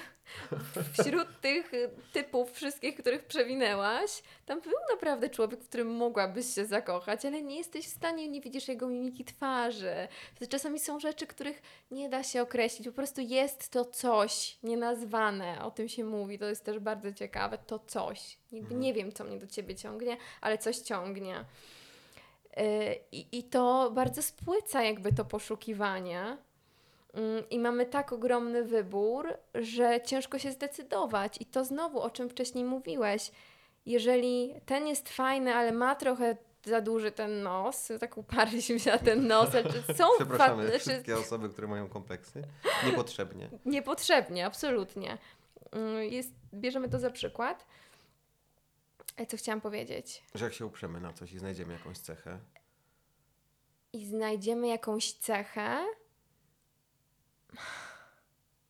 wśród tych y, typów wszystkich, których przewinęłaś, tam był naprawdę człowiek, w którym mogłabyś się zakochać, ale nie jesteś w stanie, nie widzisz jego mimiki twarzy. Czasami są rzeczy, których nie da się określić, po prostu jest to coś nienazwane, o tym się mówi, to jest też bardzo ciekawe, to coś. Jakby Mhm. nie wiem, co mnie do ciebie ciągnie, ale coś ciągnie. Yy, I, I to bardzo spłyca jakby to poszukiwanie. Mm, I mamy tak ogromny wybór, że ciężko się zdecydować. I to znowu, o czym wcześniej mówiłeś, jeżeli ten jest fajny, ale ma trochę za duży ten nos, tak uparliśmy się na ten nos, czy są Przepraszamy fa- wszystkie osoby, które mają kompleksy. Niepotrzebnie. Niepotrzebnie, absolutnie. Mm, Jest, bierzemy to za przykład. E, Co chciałam powiedzieć? Że jak się uprzemy na coś i znajdziemy jakąś cechę, I znajdziemy jakąś cechę.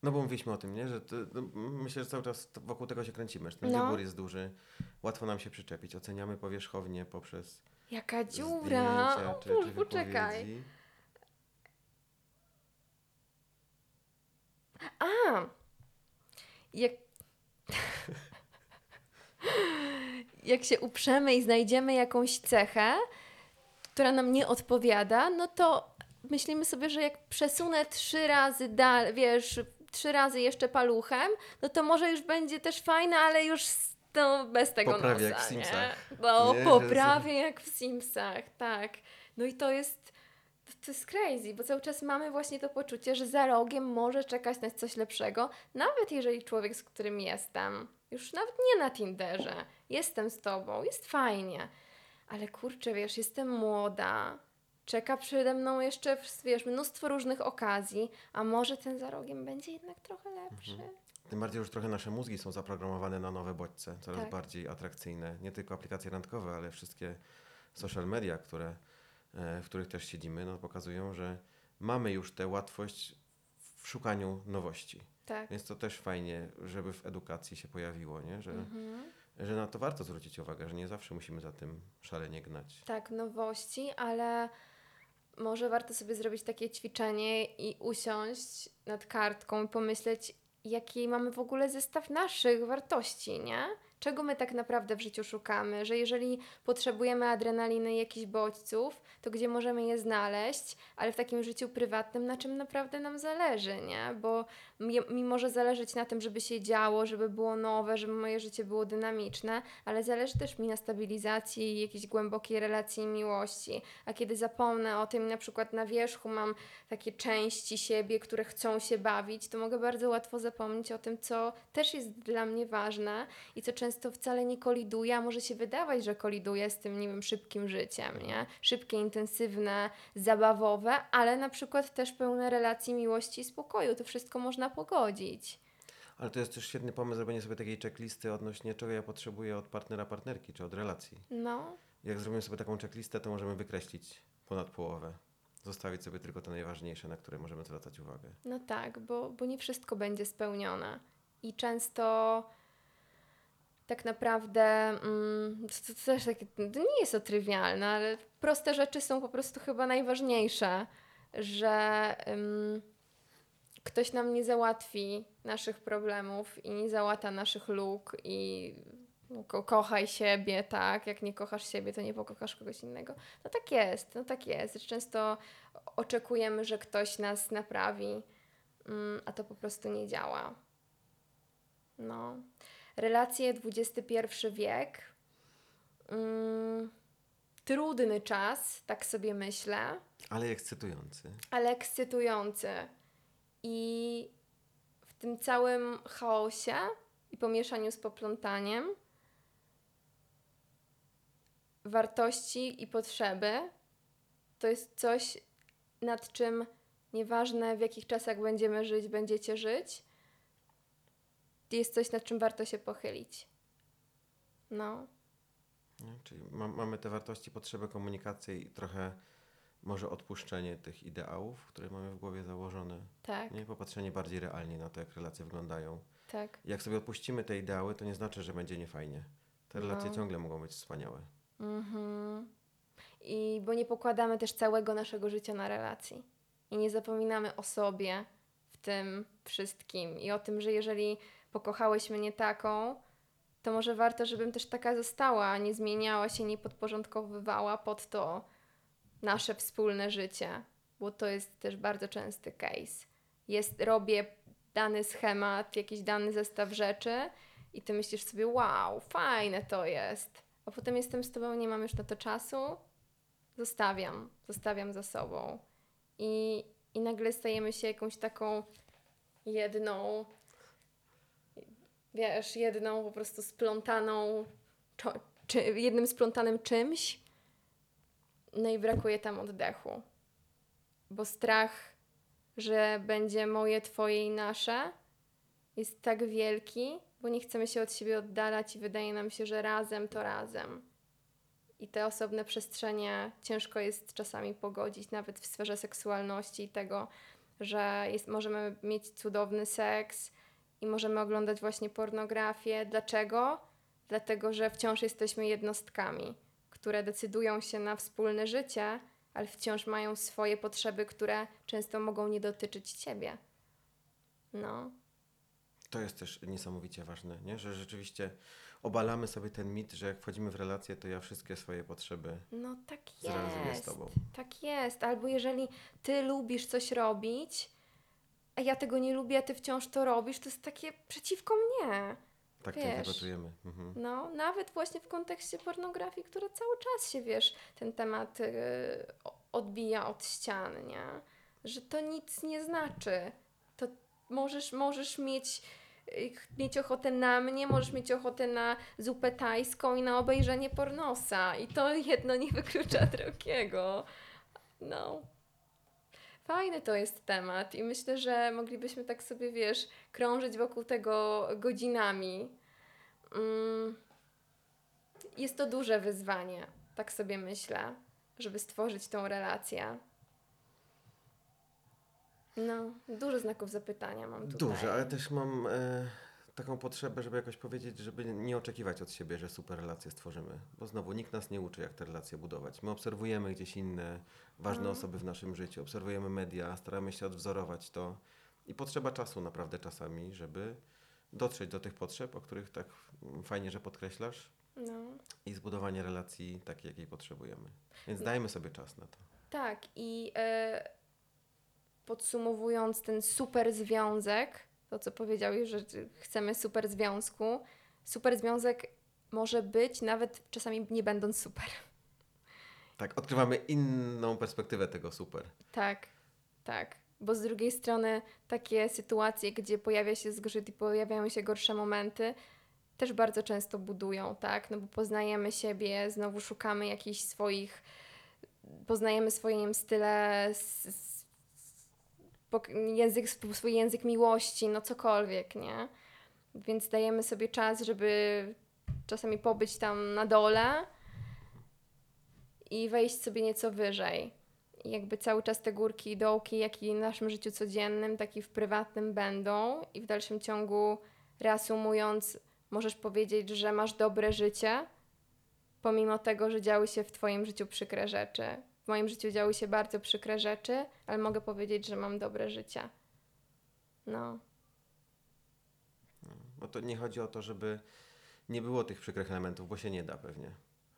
No bo mówiliśmy o tym, nie? Że to, no, myślę, że cały czas wokół tego się kręcimy, że ten No. wybór jest duży, łatwo nam się przyczepić, oceniamy powierzchownie poprzez Jaka dziura! zdjęcia O, czy, Boże, czy poczekaj. A! Jak... Jak się uprzemy i znajdziemy jakąś cechę, która nam nie odpowiada, no to myślimy sobie, że jak przesunę trzy razy dalej, wiesz, trzy razy jeszcze paluchem, no to może już będzie też fajne, ale już no, bez tego Poprawię nosa, jak w nie? Simsach. No, Nie, że poprawię jak w Simsach, tak. No i to jest, to, to jest crazy, bo cały czas mamy właśnie to poczucie, że za rogiem może czekać nas coś lepszego, nawet jeżeli człowiek, z którym jestem, już nawet nie na Tinderze, jestem z tobą, jest fajnie, ale kurczę, wiesz, jestem młoda, czeka przede mną jeszcze, wiesz, mnóstwo różnych okazji, a może ten za rogiem będzie jednak trochę lepszy. Mhm. Tym bardziej już trochę nasze mózgi są zaprogramowane na nowe bodźce, coraz Tak. bardziej atrakcyjne. Nie tylko aplikacje randkowe, ale wszystkie social media, które, e, w których też siedzimy, no, pokazują, że mamy już tę łatwość w szukaniu nowości. Tak. Więc to też fajnie, żeby w edukacji się pojawiło, nie? Że, Mhm. że na to warto zwrócić uwagę, że nie zawsze musimy za tym szalenie gnać. Tak, nowości, ale może warto sobie zrobić takie ćwiczenie i usiąść nad kartką i pomyśleć, jaki mamy w ogóle zestaw naszych wartości, nie? Czego my tak naprawdę w życiu szukamy, że jeżeli potrzebujemy adrenaliny jakichś bodźców, to gdzie możemy je znaleźć, ale w takim życiu prywatnym, na czym naprawdę nam zależy, nie? Bo mi, może zależeć na tym, żeby się działo, żeby było nowe, żeby moje życie było dynamiczne, ale zależy też mi na stabilizacji jakiejś głębokiej relacji i miłości. A kiedy zapomnę o tym, na przykład na wierzchu mam takie części siebie, które chcą się bawić, to mogę bardzo łatwo zapomnieć o tym, co też jest dla mnie ważne i co często wcale nie koliduje, a może się wydawać, że koliduje z tym, nie wiem, szybkim życiem, nie? Szybkie, intensywne, zabawowe, ale na przykład też pełne relacji miłości i spokoju. To wszystko można pogodzić. Ale to jest też świetny pomysł zrobienie sobie takiej checklisty odnośnie czego ja potrzebuję od partnera, partnerki, czy od relacji. No, Jak zrobimy sobie taką checklistę, to możemy wykreślić ponad połowę. Zostawić sobie tylko te najważniejsze, na które możemy zwracać uwagę. No tak, bo, bo nie wszystko będzie spełnione. I często tak naprawdę mm, to, to też takie, to nie jest to trywialne, ale proste rzeczy są po prostu chyba najważniejsze, że ktoś nam nie załatwi naszych problemów i nie załata naszych luk i no, ko- kochaj siebie, tak? Jak nie kochasz siebie, to nie pokochasz kogoś innego. No tak jest, no tak jest. Często oczekujemy, że ktoś nas naprawi, mm, a to po prostu nie działa. No. Relacje XXI wiek. Mm, trudny czas, tak sobie myślę, Ale ekscytujący. ale ekscytujący. I w tym całym chaosie i pomieszaniu z poplątaniem wartości i potrzeby to jest coś, nad czym nieważne w jakich czasach będziemy żyć, będziecie żyć, jest coś, nad czym warto się pochylić. No? Czyli ma, mamy te wartości, potrzeby komunikacji i trochę może odpuszczenie tych ideałów, które mamy w głowie założone. tak, Nie? Popatrzenie bardziej realnie na to, jak relacje wyglądają. tak. Jak sobie odpuścimy te ideały, to nie znaczy, że będzie niefajnie. Te relacje No. ciągle mogą być wspaniałe. Mhm. I bo nie pokładamy też całego naszego życia na relacji. I nie zapominamy o sobie w tym wszystkim. I o tym, że jeżeli pokochałeś mnie taką, to może warto, żebym też taka została, a nie zmieniała się, nie podporządkowywała pod to nasze wspólne życie. Bo to jest też bardzo częsty case. Jest, robię dany schemat, jakiś dany zestaw rzeczy i ty myślisz sobie, wow, fajne to jest. A potem jestem z tobą, nie mam już na to czasu, zostawiam, zostawiam za sobą. I, i nagle stajemy się jakąś taką jedną, wiesz, jedną po prostu splątaną, czy, jednym splątanym czymś No i brakuje tam oddechu. Bo strach, że będzie moje, twoje i nasze, jest tak wielki, bo nie chcemy się od siebie oddalać i wydaje nam się, że razem to razem. I te osobne przestrzenie ciężko jest czasami pogodzić, nawet w sferze seksualności i tego, że jest, możemy mieć cudowny seks i możemy oglądać właśnie pornografię. Dlaczego? Dlatego, że wciąż jesteśmy jednostkami, które decydują się na wspólne życie, ale wciąż mają swoje potrzeby, które często mogą nie dotyczyć ciebie. No, To jest też niesamowicie ważne, nie? że rzeczywiście obalamy sobie ten mit, że jak wchodzimy w relację, to ja wszystkie swoje potrzeby no tak zrealizuję z tobą. Tak jest. Albo jeżeli ty lubisz coś robić, a ja tego nie lubię, a ty wciąż to robisz, to jest takie przeciwko mnie. Tak Wiesz. czujemy. Mhm. No, nawet właśnie w kontekście pornografii, która cały czas się, wiesz, ten temat y, odbija od ścian, nie? Że to nic nie znaczy. To możesz, możesz mieć, y, mieć ochotę na mnie, możesz mieć ochotę na zupę tajską i na obejrzenie pornosa. I to jedno nie wyklucza drugiego. No. Fajny to jest temat i myślę, że moglibyśmy tak sobie, wiesz, krążyć wokół tego godzinami. Mm. Jest to duże wyzwanie, tak sobie myślę, żeby stworzyć tą relację. No, dużo znaków zapytania mam tutaj. Duże, ale też mam e, taką potrzebę, żeby jakoś powiedzieć, żeby nie oczekiwać od siebie, że super relacje stworzymy. Bo znowu nikt nas nie uczy, jak te relacje budować. My obserwujemy gdzieś inne ważne No. osoby w naszym życiu, obserwujemy media, staramy się odwzorować to. I potrzeba czasu naprawdę czasami, żeby dotrzeć do tych potrzeb, o których tak mm, fajnie, że podkreślasz, No. i zbudowanie relacji takiej, jakiej potrzebujemy. Więc dajmy sobie czas na to. Tak, i e, podsumowując ten super związek, to co powiedziałeś, że chcemy super związku, super związek może być nawet czasami nie będąc super. Tak, odkrywamy inną perspektywę tego super. Tak, tak. Bo z drugiej strony takie sytuacje, gdzie pojawia się zgrzyt i pojawiają się gorsze momenty, też bardzo często budują, tak? No bo poznajemy siebie, znowu szukamy jakichś swoich, poznajemy wiem, style, język, swój język miłości, no cokolwiek, nie? Więc dajemy sobie czas, żeby czasami pobyć tam na dole i wejść sobie nieco wyżej. I jakby cały czas te górki i dołki, jak i w naszym życiu codziennym, tak i w prywatnym będą. I w dalszym ciągu, reasumując, możesz powiedzieć, że masz dobre życie, pomimo tego, że działy się w Twoim życiu przykre rzeczy. W moim życiu działy się bardzo przykre rzeczy, ale mogę powiedzieć, że mam dobre życie. No, Bo to nie chodzi o to, żeby nie było tych przykrych elementów, bo się nie da pewnie.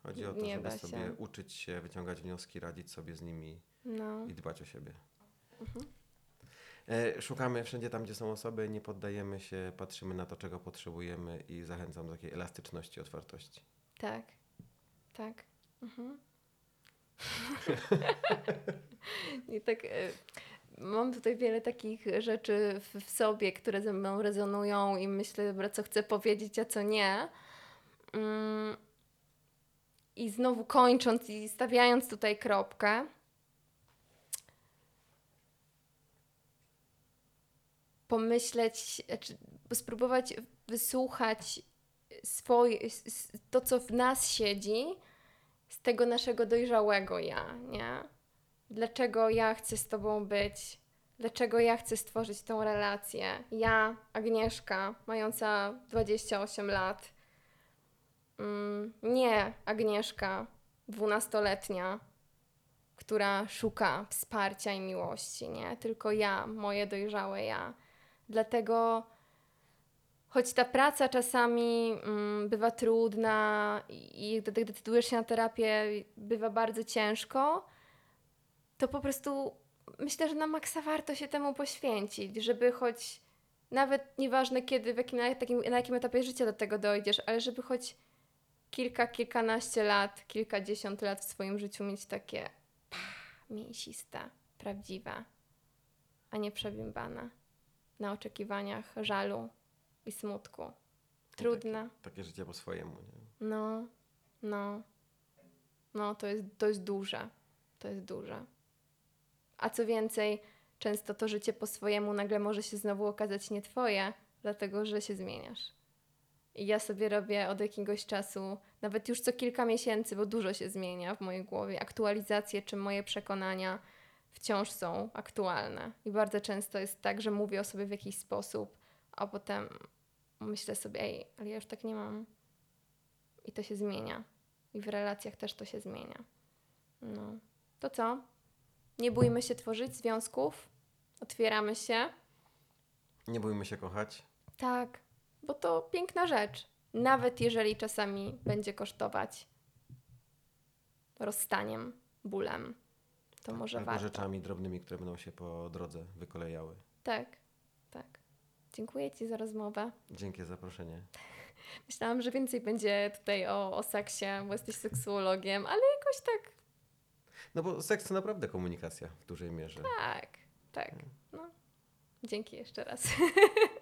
Chodzi o to, Nie żeby się. sobie uczyć się, wyciągać wnioski, radzić sobie z nimi no. i dbać o siebie. Mhm. E, szukamy wszędzie tam, gdzie są osoby, nie poddajemy się, patrzymy na to, czego potrzebujemy i zachęcam do takiej elastyczności, otwartości. Tak, tak. Mhm. I tak e, mam tutaj wiele takich rzeczy w, sobie, które ze mną rezonują i myślę, dobra, co chcę powiedzieć, a co nie. Mm. I znowu kończąc i stawiając tutaj kropkę, pomyśleć, znaczy spróbować wysłuchać swoje, to, co w nas siedzi, z tego naszego dojrzałego ja, nie? Dlaczego ja chcę z Tobą być? Dlaczego ja chcę stworzyć tą relację? Ja, Agnieszka, mająca 28 lat. Mm, nie Agnieszka, dwunastoletnia, która szuka wsparcia i miłości, nie? Tylko ja, moje dojrzałe ja. Dlatego choć ta praca czasami mm, bywa trudna i gdy decydujesz się na terapię, bywa bardzo ciężko, to po prostu myślę, że na maksa warto się temu poświęcić, żeby choć nawet nieważne kiedy, w jakim, na, takim, na jakim etapie życia do tego dojdziesz, ale żeby choć kilka, kilkanaście lat, kilkadziesiąt lat w swoim życiu mieć takie pach, mięsiste, prawdziwe, a nie przebimbane na oczekiwaniach żalu i smutku. Trudne. Takie życie po swojemu. Nie? No, no. No, to jest, to jest duże. to jest duże. A co więcej, często to życie po swojemu nagle może się znowu okazać nie twoje, dlatego że się zmieniasz. I ja sobie robię od jakiegoś czasu, nawet już co kilka miesięcy, bo dużo się zmienia w mojej głowie, aktualizacje, czy moje przekonania wciąż są aktualne. I bardzo często jest tak, że mówię o sobie w jakiś sposób, a potem myślę sobie, ej, ale ja już tak nie mam. I to się zmienia. I w relacjach też to się zmienia. No. To co? Nie bójmy się tworzyć związków. Otwieramy się. Nie bójmy się kochać. Tak, bo to piękna rzecz. Nawet jeżeli czasami będzie kosztować rozstaniem, bólem, to może Albo warto. rzeczami drobnymi, które będą się po drodze wykolejały. Tak, tak. Dziękuję Ci za rozmowę. Dzięki za zaproszenie. Myślałam, że więcej będzie tutaj o, o seksie, bo jesteś seksuologiem, ale jakoś tak, No bo seks to naprawdę komunikacja w dużej mierze. tak, tak. No. Dzięki jeszcze raz.